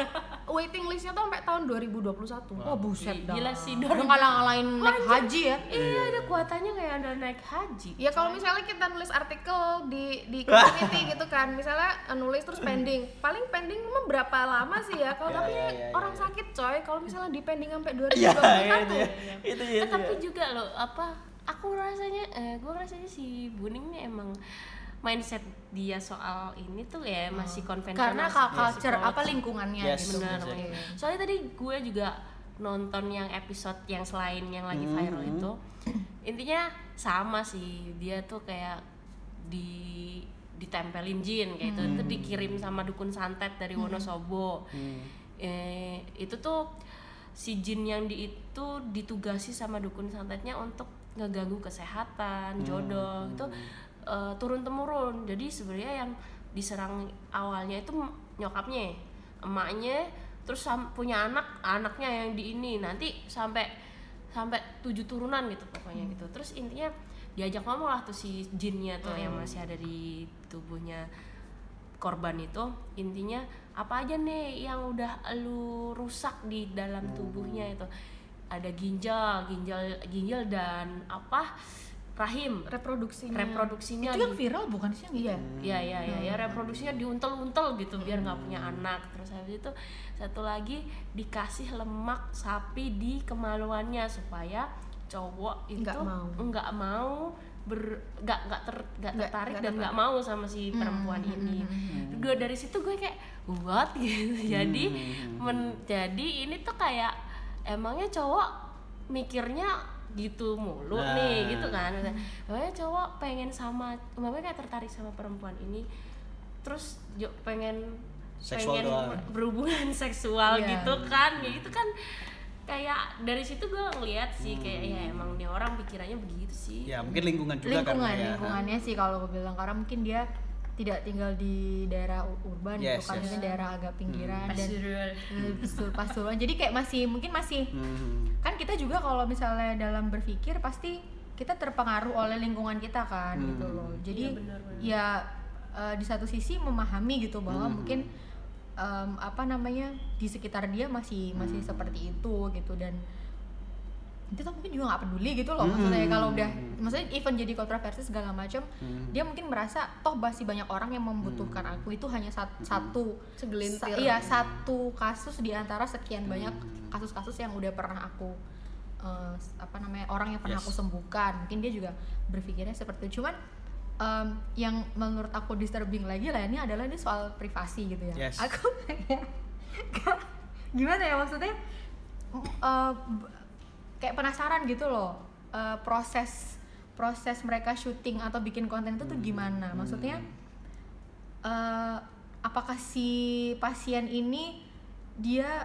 waiting listnya tuh sampai tahun 2021. Oh buset dah. Gila sih, Udah ngalah-ngalahin naik haji ya. Iya, ada kuatannya kayak ada naik haji. Ya kalau misalnya kita nulis artikel di di community gitu kan, misalnya eh, nulis terus pending, paling pending emang berapa lama sih ya? Kalau Ya, tapi ya, ya, orang ya. sakit coy, kalau misalnya di pending sampai iya 2021 itu ya itu ya Eh, tapi juga loh apa aku rasanya eh, gue rasanya si Buning nih emang mindset dia soal ini tuh ya masih konvensional Karena culture apa lingkungannya Yes, gitu. benar Iya. soalnya tadi gue juga nonton yang episode yang selain yang lagi Hmm, viral hmm. itu intinya sama sih dia tuh kayak di ditempelin jin kayak itu itu dikirim sama dukun santet dari Wonosobo. Hmm. eh, itu tuh si jin yang di itu ditugasi sama dukun santetnya untuk ngeganggu kesehatan jodoh itu eh, turun temurun jadi sebenarnya yang diserang awalnya itu nyokapnya emaknya terus punya anak anaknya yang di ini. Nanti sampai sampai tujuh turunan gitu pokoknya gitu. Terus intinya diajak ngomong lah tuh si jinnya tuh yang masih ada di tubuhnya korban itu. Intinya apa aja nih yang udah lu rusak di dalam tubuhnya itu ada ginjal ginjal ginjal dan apa rahim reproduksinya. reproduksinya Itu yang di- viral bukan sih yang Iya. itu? ya ya ya ya reproduksinya diuntel-untel gitu biar nggak punya anak terus habis itu satu lagi dikasih lemak sapi di kemaluannya supaya cowok itu Nggak mau. nggak mau ber nggak nggak ter Nggak- tertarik nggak dan nggak mau sama si perempuan ini. gue dari situ gue kayak what? Gitu. Jadi men- jadi ini tuh kayak emangnya cowok mikirnya gitu mulu Nah. nih gitu kan? Makanya cowok pengen sama mamanya kayak tertarik sama perempuan ini terus pengen seksual pengen doang. berhubungan seksual Iya. gitu kan? Ya itu kan kayak dari situ gue ngeliat sih kayak ya emang nih orang pikirannya begitu sih ya mungkin lingkungan juga lingkungan karena ya lingkungannya sih kalau gue bilang karena mungkin dia tidak tinggal di daerah urban Yes, gitu kan yes. mungkin daerah agak pinggiran dan Pasuruan. eh, pasuruan jadi kayak masih mungkin masih Hmm. kan kita juga kalau misalnya dalam berpikir pasti kita terpengaruh oleh lingkungan kita kan Hmm. gitu loh jadi Iya, benar-benar. ya eh, di satu sisi memahami gitu bahwa Hmm. mungkin em, apa namanya di sekitar dia masih masih Hmm. seperti itu gitu dan itu tuh mungkin juga nggak peduli gitu loh maksudnya Hmm. kalau udah maksudnya even jadi kontroversi segala macam Hmm. dia mungkin merasa toh masih banyak orang yang membutuhkan aku itu hanya sat- satu Segelintir. sa- iya satu kasus di antara sekian banyak Hmm. kasus-kasus yang udah pernah aku eh, apa namanya orang yang pernah Yes. aku sembuhkan mungkin dia juga berpikirnya seperti itu cuman em, yang menurut aku disturbing lagi lah ini adalah ini soal privasi gitu ya. Yes. aku kayak gimana ya maksudnya? B- kayak penasaran gitu loh eh, proses proses mereka syuting atau bikin konten itu tuh gimana? Maksudnya eh, apakah si pasien ini dia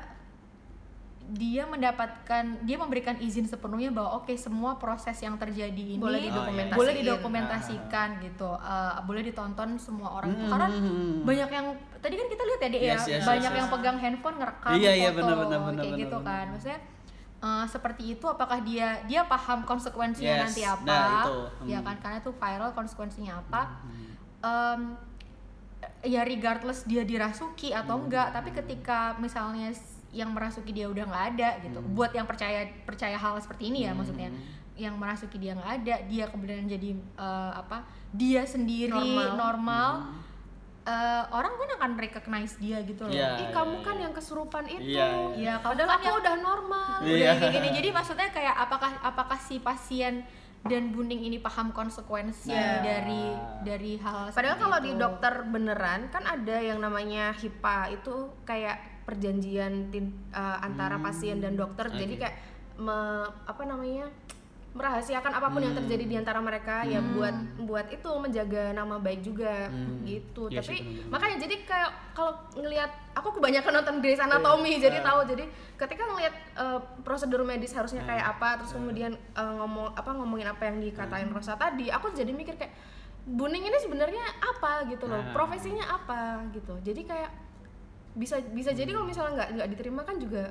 dia mendapatkan dia memberikan izin sepenuhnya bahwa oke semua proses yang terjadi ini Boleh didokumentasiin. boleh didokumentasikan gitu Eh, boleh ditonton semua orang Hmm, karena hmm, hmm. banyak yang tadi kan kita lihat ya Dek, ya Yes, yes, banyak yes, yang yes. pegang handphone ngerekam Iya, iya, foto benar, benar, kayak benar, gitu benar. kan maksudnya eh, seperti itu apakah dia dia paham konsekuensinya Yes, nanti apa nah, itu. ya Hmm. kan karena itu viral konsekuensinya apa Em, ya regardless dia dirasuki atau Hmm. enggak tapi ketika misalnya yang merasuki dia udah nggak ada gitu Hmm. buat yang percaya percaya hal seperti ini ya maksudnya yang merasuki dia nggak ada dia kemudian jadi eh, apa dia sendiri Normal. normal, eh, orang pun akan recognize dia gitu loh Iya. Ih kamu kan yang kesurupan itu. Iya, Iya, kamu Padahal kan aku yang- udah normal. Iya. udah kayak gini jadi maksudnya kayak apakah apakah si pasien dan Buning ini paham konsekuensi Nah. dari dari hal Padahal kalau itu. di dokter beneran kan ada yang namanya HIPAA itu kayak perjanjian eh, antara Hmm, pasien dan dokter. Jadi oke. kayak me- apa namanya? merahasiakan apa pun yang Hmm. terjadi di antara mereka ya buat buat itu menjaga nama baik juga Hmm. gitu. Iya sih, Tapi makanya jadi kayak kalau ngelihat aku kebanyakan nonton Grey's Anatomy Iya. jadi tahu jadi ketika ngelihat eh, prosedur medis harusnya kayak Iya. apa terus kemudian eh, ngomong apa ngomongin apa yang dikatain Hmm. Rosa tadi aku jadi mikir kayak Buning ini sebenarnya apa gitu loh Nah. profesinya apa gitu jadi kayak bisa bisa jadi kalau misalnya nggak nggak diterima kan juga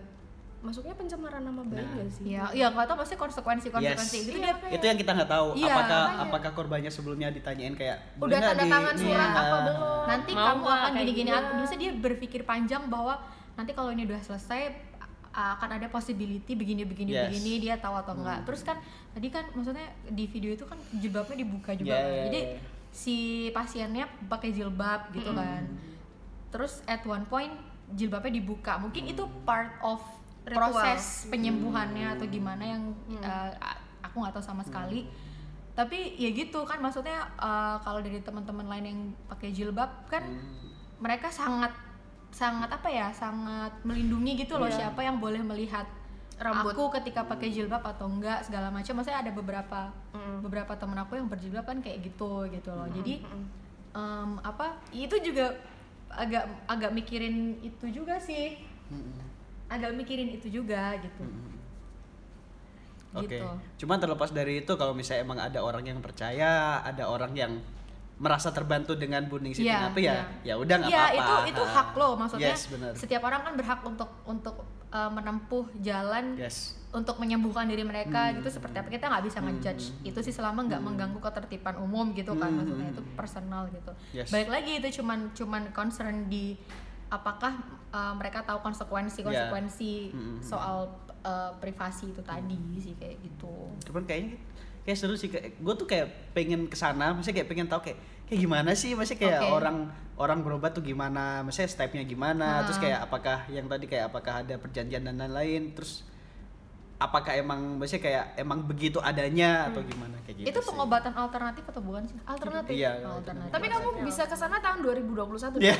masuknya pencemaran nama baik Nah. nggak sih ya ya nggak tahu pasti konsekuensi konsekuensi Yes. itu Iya, dia makanya. itu yang kita nggak tahu Iya, apakah makanya. apakah korbannya sebelumnya ditanyain kayak udah "Boleh nggak tanda tangan ini surat ya?" apa belum nanti Mau kamu akan gini-gini gitu? aku bisa dia berpikir panjang bahwa nanti kalau ini udah selesai akan ada possibility begini begini Yes. begini dia tahu atau enggak terus kan tadi kan maksudnya di video itu kan jilbabnya dibuka juga Yeah, kan. yeah, jadi yeah. si pasiennya pakai jilbab gitu kan terus at one point jilbabnya dibuka. Mungkin itu part of Ritual. proses penyembuhannya atau gimana yang uh, a- aku nggak tahu sama sekali. Tapi ya gitu kan maksudnya uh, kalau dari teman-teman lain yang pakai jilbab kan mereka sangat sangat apa ya sangat melindungi gitu loh siapa yang boleh melihat Rambut. aku ketika pakai jilbab atau enggak segala macam. Maksudnya ada beberapa Mm. beberapa temen aku yang berjilbab kan kayak gitu gitu loh. Jadi em, apa itu juga agak agak mikirin itu juga sih Mm-mm. agak mikirin itu juga gitu Oke. gitu Cuman terlepas dari itu kalau misalnya emang ada orang yang percaya, ada orang yang merasa terbantu dengan Buning Siti Iya, Napi ya, iya. ya udah nggak Iya, apa-apa. itu itu Ah. hak lo maksudnya Yes, setiap orang kan berhak untuk untuk uh, menempuh jalan Yes. untuk menyembuhkan diri mereka Hmm. gitu seperti apa kita nggak bisa ngejudge itu sih selama nggak mengganggu ketertiban umum gitu kan Hmm. maksudnya itu personal gitu Yes. balik lagi itu cuman cuman concern di apakah uh, mereka tahu konsekuensi konsekuensi Hmm. soal uh, privasi itu tadi sih kayak gitu Cuman kayaknya kayak seru sih kayak gue tuh kayak pengen ke sana, maksudnya kayak pengen tahu kayak kayak gimana sih, maksudnya kayak Oke. orang orang berobat tuh gimana, maksudnya stepnya gimana, Nah. terus kayak apakah yang tadi kayak apakah ada perjanjian dan lain-lain, terus apakah emang maksudnya kayak emang begitu adanya atau gimana kayak gitu. itu sih. pengobatan alternatif atau bukan sih alternatif Iya. alternatif tapi kamu bisa ke sana tahun 2021 Iya.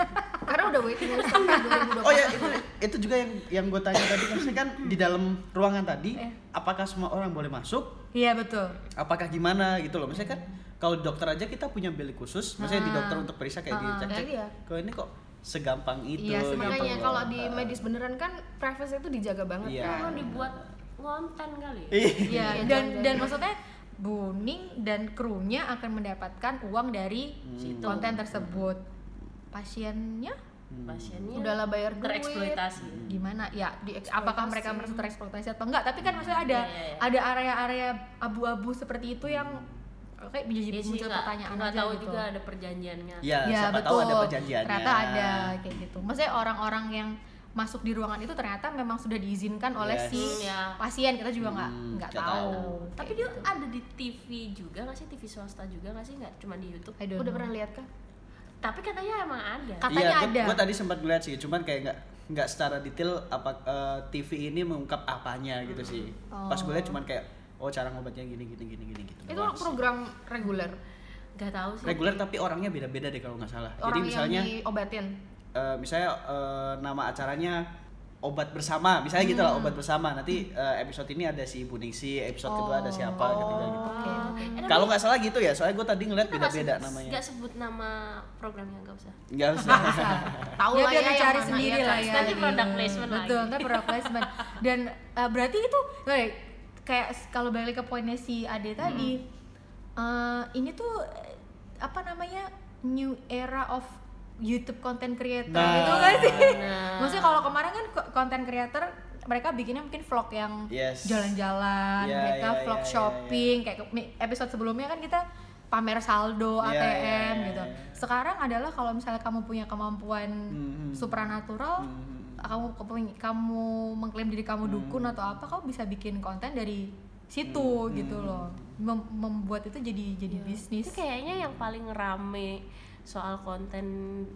karena udah waiting list sampai 2021 Oh ya itu, itu juga yang yang gue tanya tadi maksudnya kan di dalam ruangan tadi Eh. apakah semua orang boleh masuk? iya betul Apakah gimana gitu loh? Maksudnya kan kalau dokter aja kita punya bilik khusus, maksudnya di Ah. dokter untuk periksa kayak Ah, dicek-cek. iya. Kalau ini kok segampang itu. Iya, gitu makanya kalau di medis beneran kan privacy itu dijaga banget Iya. kan dibuat ngonten kali ya? Iya. Iya, Iya, dan dan maksudnya Buning dan krunya akan mendapatkan uang dari Hmm. konten tersebut. Pasiennya Pasiennya udahlah bayar duit tereksploitasi. gimana? Ya, Dieksploitasi. apakah mereka merasa tereksploitasi atau enggak? Tapi kan maksudnya ada Iya, iya, iya. ada area-area abu-abu seperti itu yang kayak jadi Iya muncul pertanyaan nggak aja tahu gitu. juga ada perjanjiannya. Ya, ya siapa betul. tahu ada perjanjiannya. Ternyata ada kayak gitu. Maksudnya orang-orang yang masuk di ruangan itu ternyata memang sudah diizinkan oleh Yes. si Ya. pasien. Kita juga nggak Hmm, nggak tahu. tahu. Tapi dia ada di TV juga nggak sih TV swasta juga nggak sih nggak cuma di YouTube. Udah know. pernah lihat kan Tapi katanya emang ada. Katanya iya, ada. Gue tadi sempat ngeliat sih, cuman kayak nggak nggak secara detail apa eh, TV ini mengungkap apanya gitu sih. Pas gue liat cuman kayak oh cara ngobatnya gini gini gini gini gitu. itu doang sih. program reguler Nggak tahu sih. reguler tapi orangnya beda-beda deh kalau nggak salah. Jadi orang misalnya yang diobatin eh, misalnya eh, nama acaranya obat bersama, misalnya gitu Hmm. lah obat bersama. Nanti eh, episode ini ada si Buningsi, episode kedua ada siapa, ketiga gitu. Eh, Kalau nggak salah gitu ya, soalnya gue tadi ngeliat beda-beda sebut- namanya. nggak sebut nama programnya nggak usah. Nggak usah. tahu ya lah ya mana sendiri ya, lah ya Nanti product placement betul lagi. nanti product placement dan uh, berarti itu kayak kayak kalau balik ke poinnya si Ade tadi uh, ini tuh apa namanya new era of YouTube content creator Nah. gitu kan sih Nah. maksudnya kalau kemarin kan content creator mereka bikinnya mungkin vlog yang Yes. jalan-jalan Iya, mereka iya, vlog iya, iya, shopping kayak ke- episode sebelumnya kan kita pamer saldo Iya, ATM iya, iya, gitu sekarang adalah kalau misalnya kamu punya kemampuan Mhm. supranatural Mhm. kamu kamu- kamu mengklaim diri kamu Hmm. dukun atau apa kamu bisa bikin konten dari situ Hmm. gitu loh Mem- membuat itu jadi jadi bisnis Itu kayaknya yang paling rame soal konten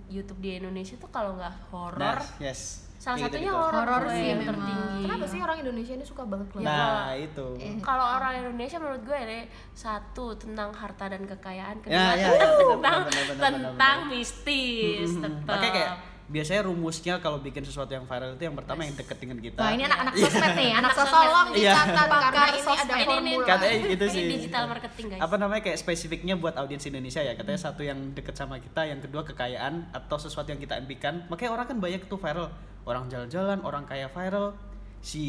YouTube di Indonesia tuh kalau nggak horor, Nah, yes. salah Kayak satunya gitu-gitu. horor sih yang tertinggi. kenapa sih orang Indonesia ini suka banget keluar Nah, itu. Kalau orang Indonesia menurut gue ini satu tentang harta dan kekayaan, kedua Ya, ya, ya. tentang Benar, benar, benar, tentang benar. mistis, Mhm. tetap. Kayak biasanya rumusnya kalau bikin sesuatu yang viral itu yang pertama yang deket dengan kita. wah ini anak-anak sosmed nih anak sosmed tolong Iya. dicatat karena Pakar ini ada sosmed. Ini- ini- formula Katanya gitu ini sih. digital marketing guys. Apa namanya kayak spesifiknya buat audiens Indonesia ya katanya satu yang deket sama kita, yang kedua kekayaan atau sesuatu yang kita impikan. Makanya orang kan banyak tuh viral, orang jalan-jalan, orang kaya viral, si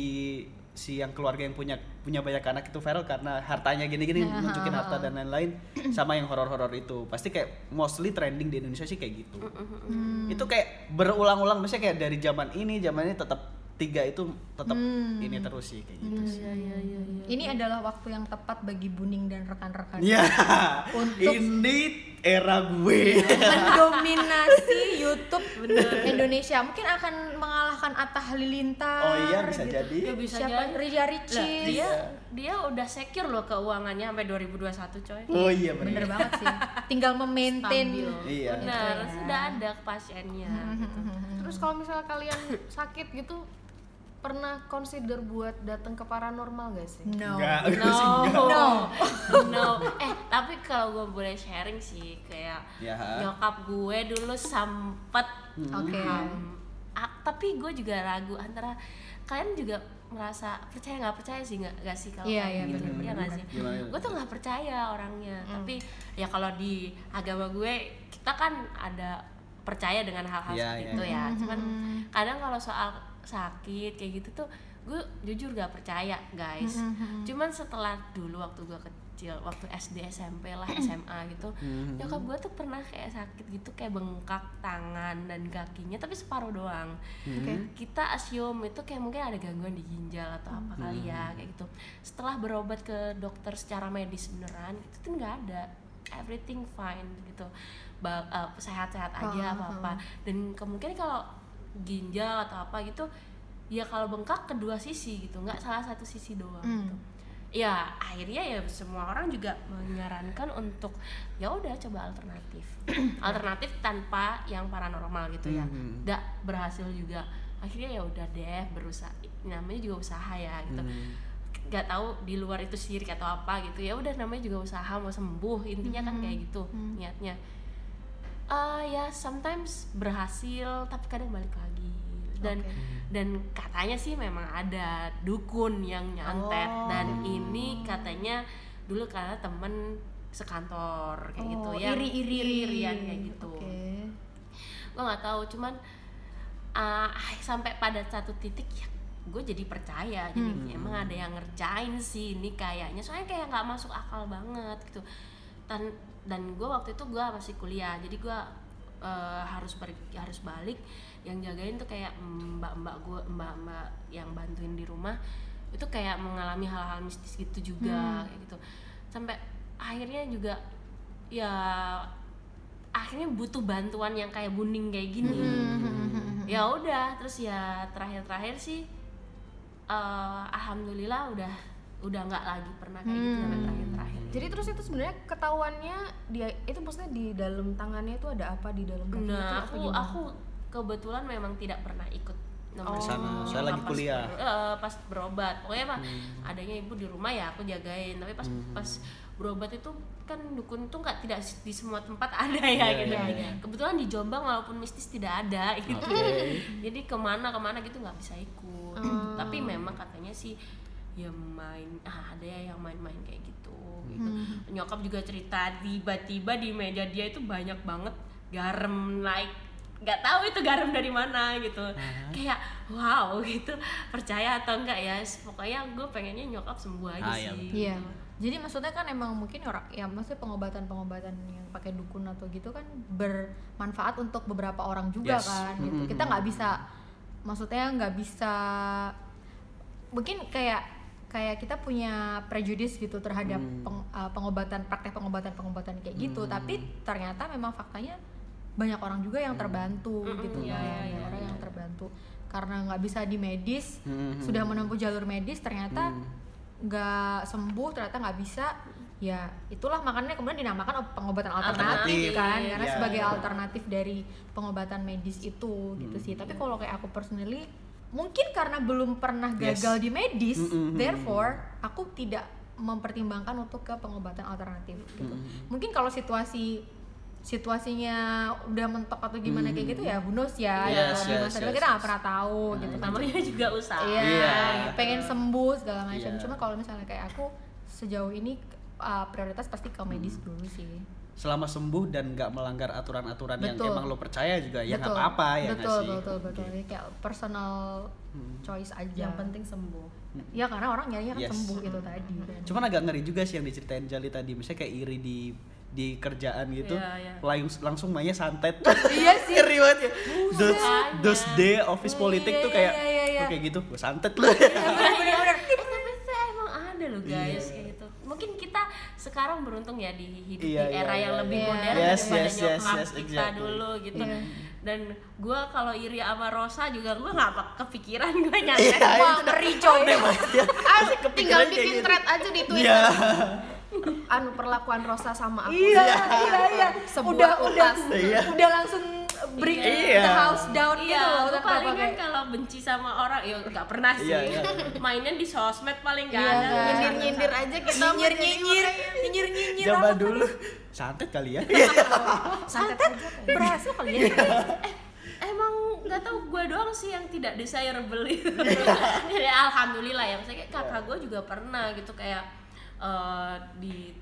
si yang keluarga yang punya punya banyak anak itu viral karena hartanya gini-gini Nah, nunjukin harta dan lain-lain sama yang horor-horor itu pasti kayak mostly trending di Indonesia sih kayak gitu Hmm. itu kayak berulang-ulang maksudnya kayak dari zaman ini zaman ini tetap tiga itu tetap Hmm. ini terus sih kayak gitu sih Iya, iya, iya, iya. ini adalah waktu yang tepat bagi Buning dan rekan-rekan Iya, Untuk- ini era gue. mendominasi YouTube Indonesia mungkin akan mengalahkan Atta Halilintar Oh iya bisa gitu. jadi. Ya bisa siapa jadi. Rija Lah, Ricis dia dia udah secure loh keuangannya sampai 2021 coy. Oh iya bener bener. banget sih tinggal memaintain. Iya. Benar, sudah ada pasiennya. gitu. terus kalau misalnya kalian sakit gitu pernah consider buat datang ke paranormal gak sih no No, enggak. No. no. Eh, tapi kalau gue boleh sharing sih, kayak Ya. nyokap gue dulu sempet, Oke. um, ah, tapi gue juga ragu antara kalian juga merasa percaya nggak percaya sih nggak nggak sih kalau Iya, kayak iya, gitu bener, Iya nggak sih gue tuh nggak percaya orangnya tapi ya kalau di agama gue kita kan ada percaya dengan hal-hal Iya, seperti iya, itu iya. ya cuman kadang kalau soal sakit kayak gitu tuh gue jujur gak percaya guys. Cuman setelah dulu waktu gue kecil waktu SD SMP lah SMA gitu Mhm. nyokap gue tuh pernah kayak sakit gitu kayak bengkak tangan dan kakinya tapi separuh doang. Mhm. kita assume itu kayak mungkin ada gangguan di ginjal atau apa kali ya kayak gitu. Setelah berobat ke dokter secara medis beneran itu tuh nggak ada. Everything fine gitu. Eh, sehat-sehat aja Ah, apa apa dan kemungkinan kalau ginjal atau apa gitu ya kalau bengkak kedua sisi gitu nggak salah satu sisi doang Hmm. gitu. Ya akhirnya ya semua orang juga menyarankan untuk ya udah coba alternatif. Alternatif tanpa yang paranormal gitu ya. Mhm. nggak berhasil juga. Akhirnya ya udah deh berusaha namanya juga usaha ya gitu. Hmm. nggak tahu di luar itu sirik atau apa gitu ya udah namanya juga usaha mau sembuh intinya kan kayak gitu niatnya Eh ya sometimes berhasil tapi kadang balik lagi. Dan dan katanya sih memang ada dukun yang nyantet. Oh. dan ini katanya dulu karena temen sekantor kayak gitu Oh, ya iri-iri. irian kayak gitu. Oke. gue nggak tahu cuman ah, sampai pada satu titik ya gue jadi percaya. Jadi emang ada yang ngerjain sih ini kayaknya. Soalnya kayak nggak masuk akal banget gitu. Dan dan gue waktu itu gue masih kuliah jadi gue eh, harus pergi harus balik yang jagain tuh kayak mbak-mbak gue mbak-mbak yang bantuin di rumah itu kayak mengalami hal-hal mistis gitu juga kayak gitu. Sampai akhirnya juga ya akhirnya butuh bantuan yang kayak buning kayak gini. Ya udah terus ya terakhir-terakhir sih eh, alhamdulillah udah udah nggak lagi pernah kayak gitu sampai terakhir-terakhir Jadi terus itu sebenarnya ketahuannya dia itu maksudnya di dalam tangannya itu ada apa di dalam kakinya nah aku gimana? aku kebetulan memang tidak pernah ikut nomor Oh. Sana, saya lagi Pas kuliah. ber- eh, pas berobat pokoknya mah adanya ibu di rumah ya aku jagain tapi pas pas berobat itu kan dukun tuh nggak tidak di semua tempat ada ya Iya, gitu iya, iya. kebetulan di Jombang walaupun mistis tidak ada gitu Oke. jadi ke mana ke mana gitu nggak bisa ikut Hmm. tapi memang katanya sih ya main ah ada ya yang main-main kayak gitu. Gitu. Hmm. nyokap juga cerita tiba-tiba di meja dia itu banyak banget garam naik nggak tahu itu garam dari mana gitu. Kayak wow gitu. Percaya atau enggak ya? Pokoknya gue pengennya nyokap sembuh aja Ah, iya, sih Iya. Jadi maksudnya kan emang mungkin orang ya maksudnya pengobatan-pengobatan yang pakai dukun atau gitu kan bermanfaat untuk beberapa orang juga Yes. kan gitu. Kita nggak bisa maksudnya nggak bisa mungkin kayak kayak kita punya prejudice gitu terhadap Hmm. peng- uh, pengobatan praktek pengobatan-pengobatan kayak gitu, tapi ternyata memang faktanya banyak orang juga yang terbantu Mm-mm, gitu iya, kan. iya, Banyak iya, orang iya. yang terbantu karena nggak bisa di medis Hmm. sudah menempuh jalur medis ternyata Hmm. nggak sembuh ternyata nggak bisa ya itulah makanya kemudian dinamakan pengobatan alternatif, Alternatif, kan karena Iya. sebagai alternatif dari pengobatan medis itu gitu sih tapi kalau kayak aku personally mungkin karena belum pernah Yes. gagal di medis Mm, mm, mm, therefore aku tidak mempertimbangkan untuk ke pengobatan alternatif gitu Mm, mungkin kalau situasi situasinya udah mentok atau gimana kayak gitu ya knows ya Yes, gitu. di yes, masa depan yes, kita nggak yes. pernah tahu gitu kan namanya juga usaha Iya, Iya. pengen sembuh segala macam. Iya. Cuma kalau misalnya kayak aku sejauh ini uh, prioritas pasti ke medis Hmm. dulu sih. Selama sembuh dan nggak melanggar aturan-aturan yang Betul. emang lo percaya juga ya nggak Betul. apa-apa ya nggak betul, sih betul, betul, Ini Kayak personal Hmm. choice aja. yang penting sembuh. Ya karena orang nyarinya kan Yes. sembuh itu tadi. kan. cuman agak ngeri juga sih yang diceritain Jali tadi misalnya kayak iri di di kerjaan gitu Iya, iya. langsung langsung mainnya santet Iya sih. ngeri banget ya those, those day office politik Iya, tuh kayak iya, iya, iya. "Lu kayak gitu gue santet lu Bener-bener. tapi saya emang ada loh guys kayak gitu mungkin kita sekarang beruntung ya di hidup Iya, di iya, era iya, yang iya. lebih Iya. modern Yes, daripada yes, yes, nyokap yes, kita exactly. dulu gitu Iya. dan gua kalau iri sama Rosa juga gua nggak kepikiran gue nyantet Iya, Wah, ngeri coy. Ah, tinggal kepikiran kayak bikin gitu. thread aja di Twitter. Iya. Anu perlakuan Rosa sama aku. Iya, iya, iya. Sebuah Udah, udah, utas. Iya. udah langsung bring Iya. the house down gitu Iya, loh. paling kan kalau benci sama orang, ya nggak pernah sih. Iya, iya. Mainnya di sosmed paling gak Iya, ada. kan. Nyindir-nyindir aja kita mah nyinyir jadi nyinyir orang- nyinyir nyinyir Zaman dulu santet kali ya. santet aja kayak. berhasil kali ya Emang nggak tahu gue doang sih yang tidak desirable itu. Jadi alhamdulillah ya, maksudnya kayak kakak gue juga pernah gitu kayak eh, di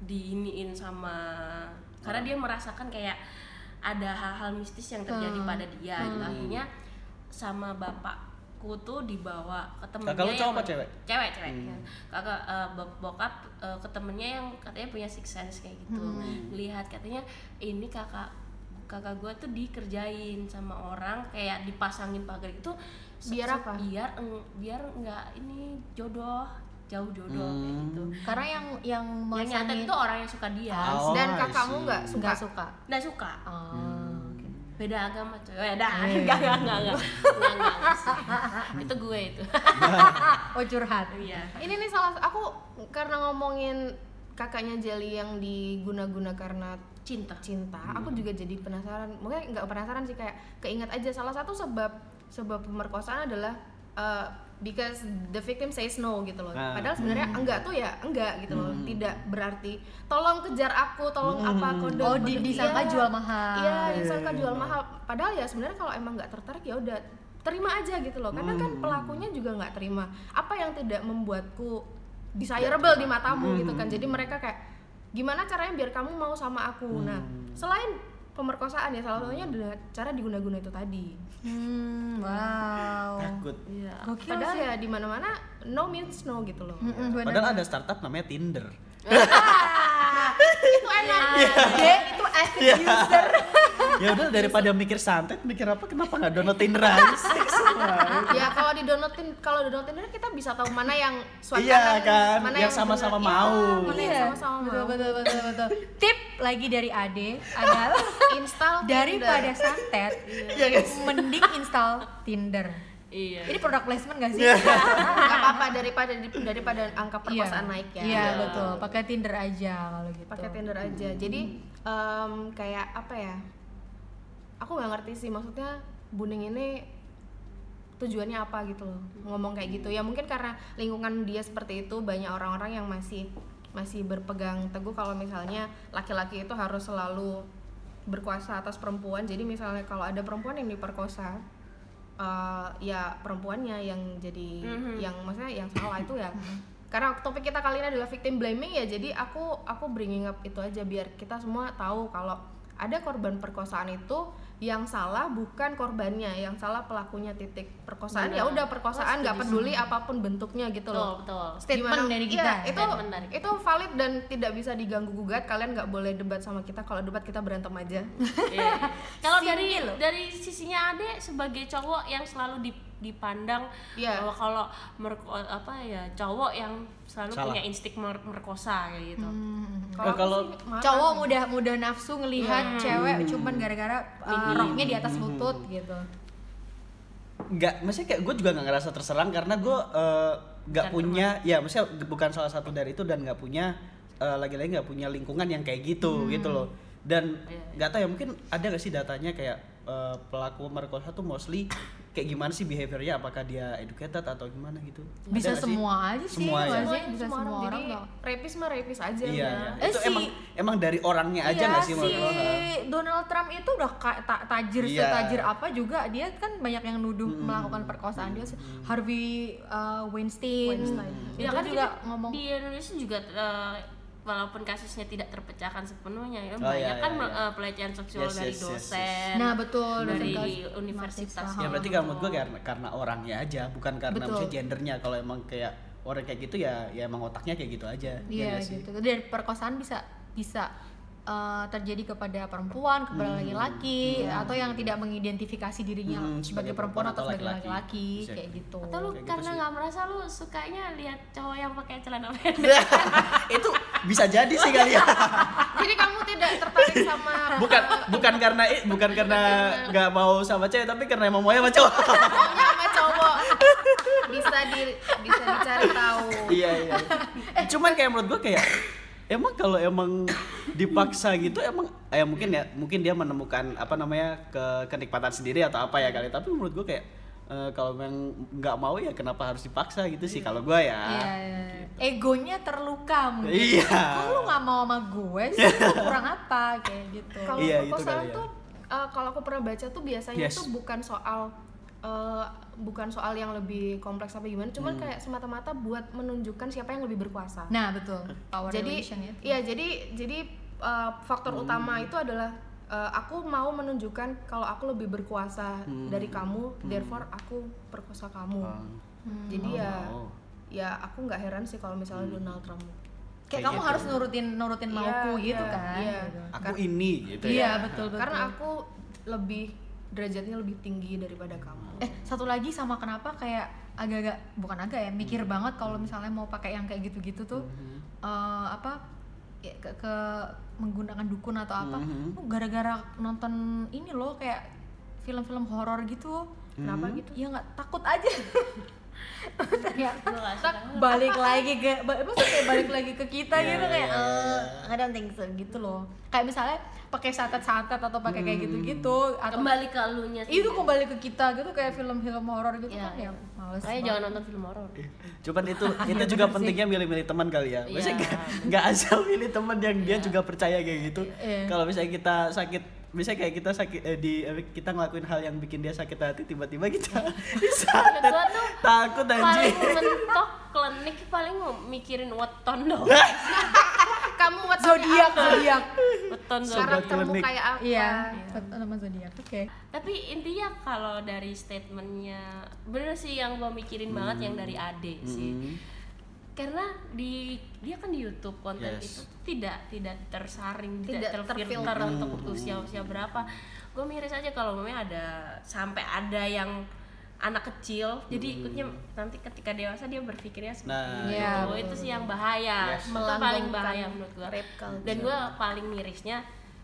diiniin sama karena dia merasakan kayak ada hal-hal mistis yang terjadi pada dia gitu. akhirnya sama bapakku tuh dibawa ke temennya Kakak lu cowok apa cewek? cewek cewek ya. kakak eh, bok- bokap eh, ke temennya yang katanya punya six sense kayak gitu lihat katanya ini kakak kakak gue tuh dikerjain sama orang kayak dipasangin pagar itu Biar apa? biar biar enggak ini jodoh jauh jodoh kayak Hmm. gitu. Karena yang yang yang masangin itu orang yang suka dia. Oh, Dan kakakmu nggak suka? nggak suka. Nggak suka? Oh, oke. beda agama tuh beda. Enggak enggak enggak enggak enggak enggak, enggak sih. itu gue itu. Oh curhat. Iya. Ini nih salah aku karena ngomongin kakaknya Jelly yang diguna-guna karena cinta. cinta, aku juga jadi penasaran. Mungkin nggak penasaran sih kayak keinget aja. Salah satu sebab sebab pemerkosaan adalah uh, because the victim says no gitu loh. Ah. Padahal sebenarnya enggak tuh ya enggak gitu loh. Tidak berarti tolong kejar aku, tolong apa kode oh di, kode- disangka iya. jual mahal Iya, disangka jual mahal. Padahal ya sebenarnya kalau emang nggak tertarik ya udah terima aja gitu loh. Karena kan pelakunya juga nggak terima. Apa yang tidak membuatku desirable di matamu gitu kan. Jadi mereka kayak gimana caranya biar kamu mau sama aku. Nah, selain pemerkosaan ya salah satunya adalah cara diguna-guna itu tadi Hmm, wow. takut Iya. Gokil padahal sih. ya di mana-mana no means no gitu loh Mm-mm, bener. padahal ada startup namanya Tinder itu enak Dia itu active user. ya udah daripada mikir santet mikir apa kenapa nggak download Tinder aja sih Semua. ya kalau di downloadin kalau di downloadin kita bisa tahu mana yang swipe Iya kan, yang sama-sama mau. Iya, mana yang Iya, sama-sama betul, mau betul, betul, betul. Tip lagi dari Ade adalah install daripada santet, Iya, guys. mending install Tinder. Iya. Ini produk placement gak sih? nggak apa-apa daripada daripada angka perkosaan Iya. naik ya Iya, betul. Pakai Tinder aja kalau gitu. pakai Tinder aja jadi em, kayak apa ya aku nggak ngerti sih maksudnya Buning ini tujuannya apa gitu loh ngomong kayak gitu. Ya mungkin karena lingkungan dia seperti itu banyak orang-orang yang masih masih berpegang teguh kalau misalnya laki-laki itu harus selalu berkuasa atas perempuan. Jadi misalnya kalau ada perempuan yang diperkosa eh, ya perempuannya yang jadi yang maksudnya yang salah itu ya. Karena topik kita kali ini adalah victim blaming ya jadi aku aku bringing up itu aja biar kita semua tahu kalau ada korban perkosaan itu yang salah bukan korbannya yang salah pelakunya titik perkosaan ya udah perkosaan nggak peduli apa pun bentuknya gitu betul loh betul. Statement Gimana- dari iya, kita. itu Statement dari kita. itu valid dan tidak bisa diganggu gugat kalian nggak boleh debat sama kita kalau debat kita berantem aja Iya. Kalau dari loh. dari sisinya Ade sebagai cowok yang selalu di- dipandang Iya. bahwa kalau merko- apa ya cowok yang selalu Salah. punya insting mer- merkosa kayak gitu. Nah, aku kalau- marah Cowok mudah mudah nafsu ngelihat cewek cuman gara-gara uh, roknya di atas Hmm. lutut gitu. nggak maksudnya kayak gue juga nggak ngerasa terserang karena gue eh, nggak punya ya maksudnya bukan salah satu dari itu dan nggak punya eh, lagi-lagi nggak punya lingkungan yang kayak gitu gitu loh dan Iya. nggak tahu ya mungkin ada nggak sih datanya kayak eh, pelaku merkosa tuh mostly kayak gimana sih behaviornya apakah dia educated atau gimana gitu Ada Bisa sih? semua aja sih, Semua ya? nggak sih? Semuanya, Bisa semua semua orang, orang jadi rapis mah rapis aja iya udah. iya. Eh, itu si- emang emang dari orangnya aja Iya, nggak sih si menurut lo ha? Donald Trump itu udah ka- ta- tajir Iya. setajir apa juga dia kan banyak yang nuduh melakukan perkosaan dia Harvey uh, Weinstein, Weinstein. itu Ya kan juga kita ngomong di Indonesia juga eh, walaupun kasusnya tidak terpecahkan sepenuhnya ya Oh, banyak iya, kan iya, iya. eh, pelecehan seksual Yes, dari yes, yes, yes. dosen. nah betul dari dosen universitas mahasiswa. ya berarti kalau menurut gue karena karena orangnya aja bukan karena Betul. gendernya kalau emang kayak orang kayak gitu ya ya emang otaknya kayak gitu aja ya Iya nggak sih? gitu. Dan perkosaan bisa bisa uh, terjadi kepada perempuan, kepada laki-laki atau yang tidak mengidentifikasi dirinya Hmm, sebagai sebagai perempuan atau perempuan sebagai atau laki-laki laki-laki. kayak gitu. Atau lu Kayak gitu karena nggak merasa lu sukanya lihat cowok yang pakai celana pendek. itu bisa jadi sih kali ya Jadi kamu tidak tertarik sama bukan bukan karena eh, bukan karena nggak mau sama cewek tapi karena emang mau sama cowok sama cowok. Bisa di bisa dicari tahu. iya iya cuman kayak menurut gue kayak emang kalau emang dipaksa gitu emang ya mungkin ya mungkin dia menemukan apa namanya ke kenikmatan sendiri atau apa ya kali tapi menurut gue kayak eh, kalau memang nggak mau ya kenapa harus dipaksa gitu sih kalau gue ya Iya, iya. egonya terluka mungkin. Iya. Kok lu nggak mau sama gue sih? Lu kurang apa kayak gitu. Kalau Iya, itu perkosaan kali ya. tuh eh, kalau aku pernah baca tuh biasanya Yes. tuh bukan soal eh, bukan soal yang lebih kompleks apa gimana, cuman Hmm. kayak semata-mata buat menunjukkan siapa yang lebih berkuasa. Nah, betul. Power jadi ya. iya jadi jadi uh, faktor Hmm. utama itu adalah uh, aku mau menunjukkan kalau aku lebih berkuasa Hmm. dari kamu therefore aku perkosa kamu jadi ya Oh. ya aku nggak heran sih kalau misalnya Hmm. Donald Trump Kayak kayak kamu gitu. harus nurutin nurutin mauku Iya, gitu iya, kan. iya. gitu. aku ini gitu Iya, ya betul betul. karena aku lebih derajatnya lebih tinggi daripada kamu. Eh satu lagi sama kenapa kayak agak-agak bukan agak ya mikir banget kalau misalnya mau pakai yang kayak gitu-gitu tuh eh, apa ya, ke, ke menggunakan dukun atau apa. Lu gara-gara nonton ini loh kayak film-film horor gitu. Kenapa gitu? Ya nggak takut aja ternyata balik lagi ke maksudnya kayak balik lagi ke kita Iya, gitu kayak iya, eh I don't think so gitu loh. Kayak misalnya pakai santet-santet atau pakai kayak gitu-gitu atau Kembali ke lu nya itu kembali ke kita gitu kayak film-film horor gitu Iya, kan ya iya. males Makanya jangan nonton film horor. Cuman itu itu juga pentingnya milih-milih teman kali ya. Maksudnya Iya, nggak asal milih teman yang dia juga percaya kayak gitu. Iya. Kalau misalnya kita sakit misalnya kayak kita sakit eh, di eh, kita ngelakuin hal yang bikin dia sakit hati tiba-tiba kita tuh takut paling anjing mentok klinik paling mau mikirin weton dong. kamu what zodiak zodiak weton zodiak. Klinik. kayak apa Iya, nama zodiak. Oke. tapi intinya kalau dari statementnya bener sih yang gue mikirin banget yang dari Ade sih Hmm. Karena di dia kan di YouTube konten Yes. itu tidak tidak tersaring Tidak tidak terfilter terfilter. untuk usia usia berapa. Gue miris aja kalau memang ada sampai ada yang anak kecil jadi ikutnya nanti ketika dewasa dia berpikirnya seperti Nah, itu. Iya, itu sih yang bahaya. Yes. itu paling bahaya menurut gue dan gue paling mirisnya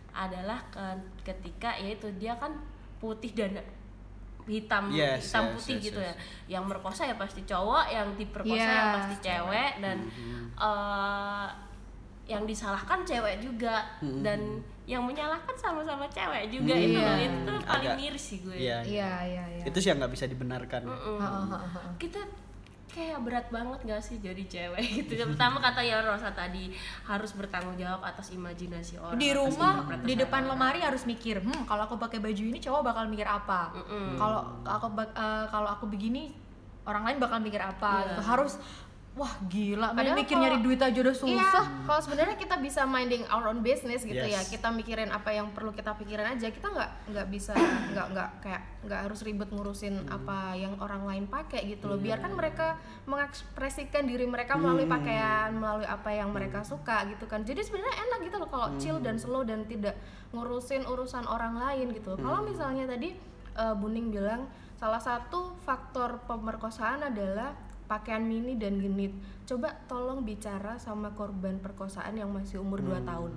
adalah ke- ketika yaitu dia kan putih dan hitam Yes, hitam yes, putih yes, gitu yes. ya yang merkosa ya pasti cowok yang diperkosa Iya, yang pasti cewek dan Hmm. eh, yang disalahkan cewek juga Hmm. dan yang menyalahkan sama-sama cewek juga itu Iya. itu tuh paling Agak- miris sih gue Iya. Iya, iya, iya. Itu sih yang nggak bisa dibenarkan. Heeh, heeh. kita kayak berat banget gak sih jadi cewek gitu pertama kata ya Rosa tadi harus bertanggung jawab atas imajinasi orang di rumah di depan orang. lemari harus mikir hmm kalau aku pakai baju ini cowok bakal mikir apa kalau aku bak- eh, kalau aku begini orang lain bakal mikir apa Iya. gitu. harus wah gila Padahal mikir nyari duit aja udah susah Iya, kalau sebenarnya kita bisa minding our own business gitu ya. Yes. Kita mikirin apa yang perlu kita pikirin aja. Kita nggak nggak bisa nggak nggak kayak nggak harus ribet ngurusin apa yang orang lain pakai gitu loh. Biarkan mereka mengekspresikan diri mereka melalui pakaian, melalui apa yang mereka suka gitu kan. Jadi sebenarnya enak gitu loh kalau chill dan slow dan tidak ngurusin urusan orang lain gitu. loh. Kalau misalnya tadi eh, Buning bilang salah satu faktor pemerkosaan adalah pakaian mini dan genit. Coba tolong bicara sama korban perkosaan yang masih umur 2 tahun.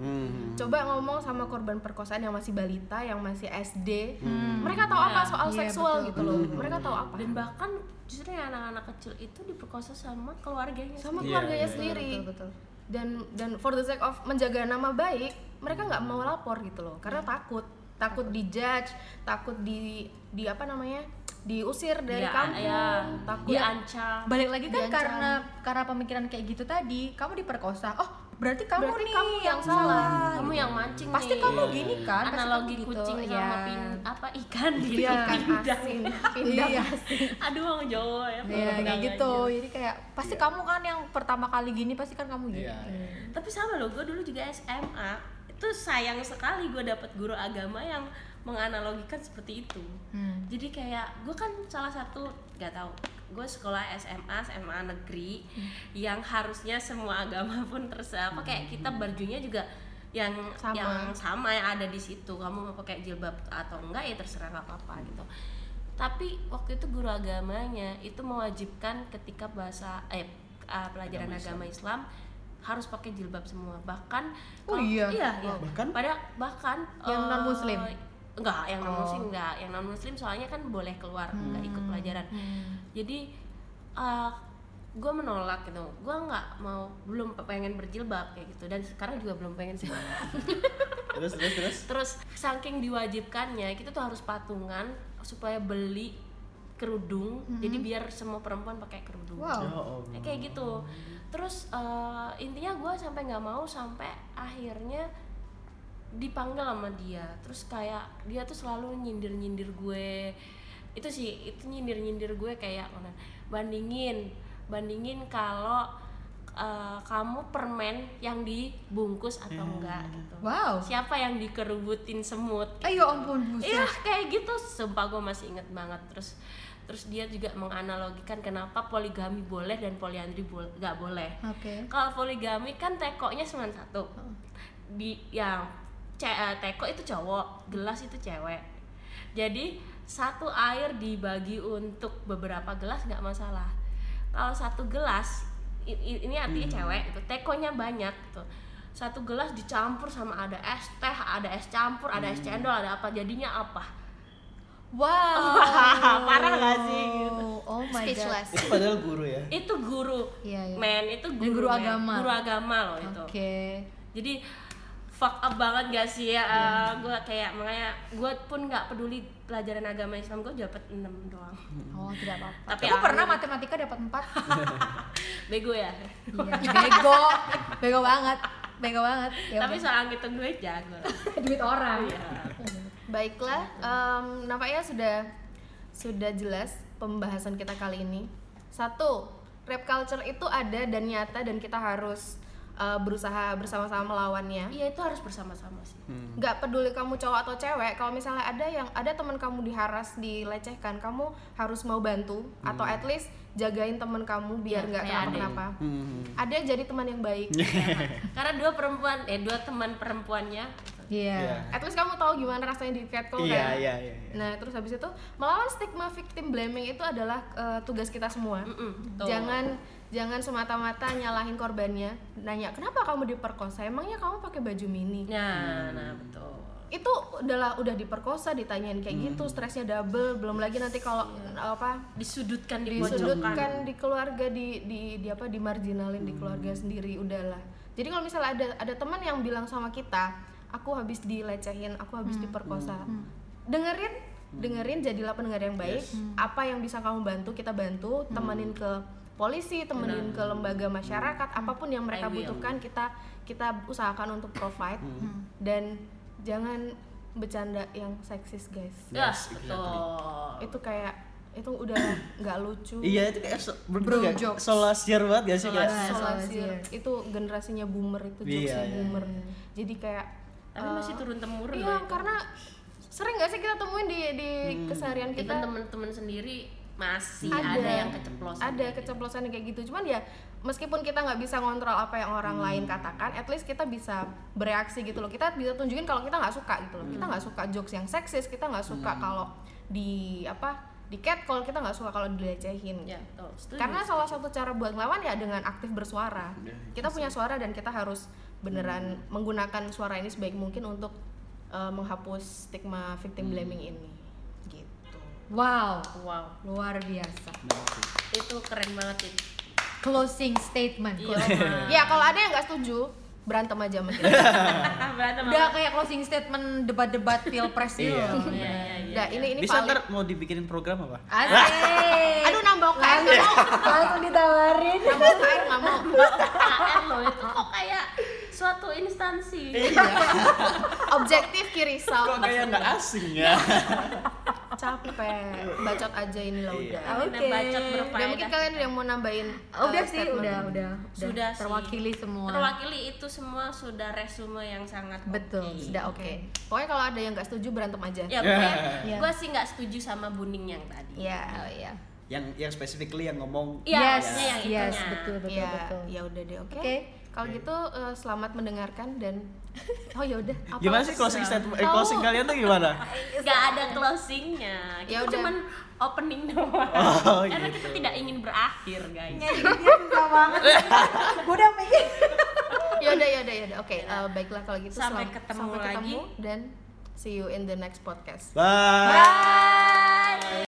Hmm. Coba ngomong sama korban perkosaan yang masih balita, yang masih SD. Hmm. Mereka tahu apa Iya. soal Iya, seksual betul. gitu loh. Mereka tahu apa. dan bahkan justru yang anak-anak kecil itu diperkosa sama keluarganya Sama Iya, keluarganya iya, sendiri. betul betul Dan dan for the sake of menjaga nama baik, mereka nggak mau lapor gitu loh. Karena takut, takut dijudge, takut di di apa namanya? Diusir dari Dia- kampung, ya, takut diancam balik lagi kan Diancam. karena karena pemikiran kayak gitu tadi kamu diperkosa oh berarti kamu Berarti nih kamu yang salah. kamu yang mancing pasti nih. kamu gini kan analogi kamu gitu. kucing Iya. sama pin apa ikan gitu Iya, pindah asin, pindah Iya. asin. aduh orang Jawa ya Iya kayak Pindah gitu. aja. Jadi kayak pasti kamu kan yang pertama kali gini pasti kan kamu gini. Iya. tapi sama loh gue dulu juga SMA itu sayang sekali gue dapet guru agama yang menganalogikan seperti itu Hmm. jadi kayak gue kan salah satu gak tahu gue sekolah SMA SMA negeri yang harusnya semua agama pun terserah apa kayak kita bajunya juga yang Sama. yang sama yang ada di situ kamu mau pakai jilbab atau enggak ya terserah nggak apa-apa gitu tapi waktu itu guru agamanya itu mewajibkan ketika bahasa eh uh, pelajaran Agama agama Islam harus pakai jilbab semua bahkan Oh iya? iya, iya. Bahkan? pada bahkan Yang eh, non-muslim? Enggak yang non muslim Oh. enggak yang non muslim soalnya kan boleh keluar enggak ikut Hmm. pelajaran Hmm. jadi gue menolak gitu gue nggak mau belum pengen berjilbab kayak gitu dan sekarang juga belum pengen sih Terus terus terus. terus saking diwajibkannya kita tuh harus patungan supaya beli kerudung jadi biar semua perempuan pakai kerudung Wow. Ya. Ya, kayak gitu terus eh, intinya gue sampai nggak mau sampai akhirnya dipanggil sama dia. Terus kayak dia tuh selalu nyindir nyindir gue. Itu sih itu nyindir nyindir gue kayak mana, bandingin bandingin kalau eh, kamu permen yang dibungkus atau enggak gitu. Wow. siapa yang dikerubutin semut Ayo ampun buset. Iya kayak gitu, sumpah gue masih inget banget. Terus terus dia juga menganalogikan kenapa poligami boleh dan poliandri nggak boleh. Oke. Kalau poligami kan tekonya cuma satu, di yang teko itu cowok, gelas itu cewek. Jadi satu air dibagi untuk beberapa gelas nggak masalah. Kalau satu gelas ini artinya cewek itu tekonya banyak gitu. Satu gelas dicampur sama ada es teh, ada es campur, ada es cendol, ada apa jadinya apa? Wow. Parah gak sih, gitu. Oh my Speechless. Itu padahal guru ya. Itu guru, Iya, iya. men itu Dan guru, guru men. agama. guru agama loh god. itu. Oke. Jadi fuck up banget gak sih ya? Iya. gue kayak makanya gue pun nggak peduli pelajaran agama Islam gue dapat 6 doang. Oh, tidak apa-apa. Tapi Aku pernah matematika dapat 4. Bego ya. Iya, bego. Bego banget. Bego banget. Ya Tapi soal ngitung duit jago duit orang. Iya. Baiklah, em, nampaknya sudah sudah jelas pembahasan kita kali ini. Satu, rap culture itu ada dan nyata dan kita harus uh, berusaha bersama-sama melawannya Iya itu harus bersama-sama sih. Hmm. nggak peduli kamu cowok atau cewek kalau misalnya ada yang ada teman kamu diharas dilecehkan kamu harus mau bantu atau at least jagain teman kamu biar Ya, nggak Ade. kenapa-kenapa Hmm. ada jadi teman yang baik Karena dua perempuan, eh dua teman perempuannya. Iya. Iya. at least kamu tahu gimana rasanya di catcall Iya, kan iya, iya. iya. nah terus habis itu melawan stigma victim blaming itu adalah uh, tugas kita semua Mm-mm, betul. jangan jangan semata-mata nyalahin korbannya. Nanya kenapa kamu diperkosa? Emangnya kamu pakai baju mini? Nah, nah betul. itu adalah udah diperkosa ditanyain kayak gitu stresnya double. Belum lagi nanti kalau apa Disudutkan, di disudutkan di keluarga di di, di apa dimarginalin di keluarga sendiri udahlah jadi kalau misalnya ada ada teman yang bilang sama kita aku habis dilecehin aku habis diperkosa. Dengerin dengerin jadilah pendengar yang baik. Apa yang bisa kamu bantu kita bantu. Temenin ke polisi temenin ke lembaga masyarakat apa pun yang mereka butuhkan kita kita usahakan untuk provide dan jangan bercanda yang seksis guys Yes, betul. itu kayak itu udah nggak lucu Iya itu kayak so, Bro gak? jokes. Solasier banget gak sih? Solasier. Solasier. itu generasinya boomer itu Iya, jokesnya iya. boomer jadi kayak Tapi eh, masih turun temurun iya karena sering nggak sih kita temuin di di keseharian Even kita teman-teman sendiri masih ada, ada, yang keceplosan. ada keceplosan kayak gitu. Cuman ya meskipun kita nggak bisa ngontrol apa yang orang lain katakan at least kita bisa bereaksi gitu loh. Kita bisa tunjukin kalau kita nggak suka gitu loh. Kita nggak suka jokes yang seksis. Kita nggak suka kalau di apa di cat kalau kita nggak suka kalau dilecehin Ya, betul. Setuju. karena salah satu cara buat ngelawan ya dengan aktif bersuara. Ya, kita punya suara dan kita harus beneran menggunakan suara ini sebaik mungkin untuk uh, menghapus stigma victim blaming ini. gitu Wow, wow, luar biasa. itu keren banget itu. Closing statement. Iya, Closing- ya kalau ada yang nggak setuju berantem aja sama Berantem Udah kayak closing statement debat-debat pilpres gitu. Iya. Iya, iya, iya. Nah, ini ini Bisa valid. ntar mau dibikinin program apa? Asik. Aduh nambah UKM nggak mau. Langsung ditawarin. Nambah UKM nggak mau. KKN loh itu kok kayak suatu instansi. Objektif kirisau. Kok kayak nggak asing ya? Capek. Bacot aja ini lah udah. Ini Oke. bacot Udah mungkin kalian ada yang mau nambahin Oh, udah uh, sih, udah, udah, Sudah sih. terwakili semua. Terwakili itu semua sudah resume yang sangat Betul, oke. Sudah oke. Pokoknya kalau ada yang nggak setuju berantem aja. Ya, pokoknya Iya. gue sih nggak setuju sama Buning yang tadi. Iya, iya. yang yang specifically yang ngomong Iya, yes, maksudnya yang yes, itunya. betul, betul, Iya, betul. ya udah deh, oke. Oke. Kalau gitu eh, selamat mendengarkan dan oh ya udah. apa Gimana sih closing statement eh, closing kalian tuh gimana? Gak ada closingnya. Kita Ya udah. cuman opening doang. Oh, Karena gitu. kita tidak ingin berakhir, guys. susah banget. Gue udah mikir. Ya udah, ya udah, ya udah. Oke, eh, baiklah kalau gitu. Sampai selam- ketemu sampai ketemu lagi. dan see you in the next podcast. Bye. Bye.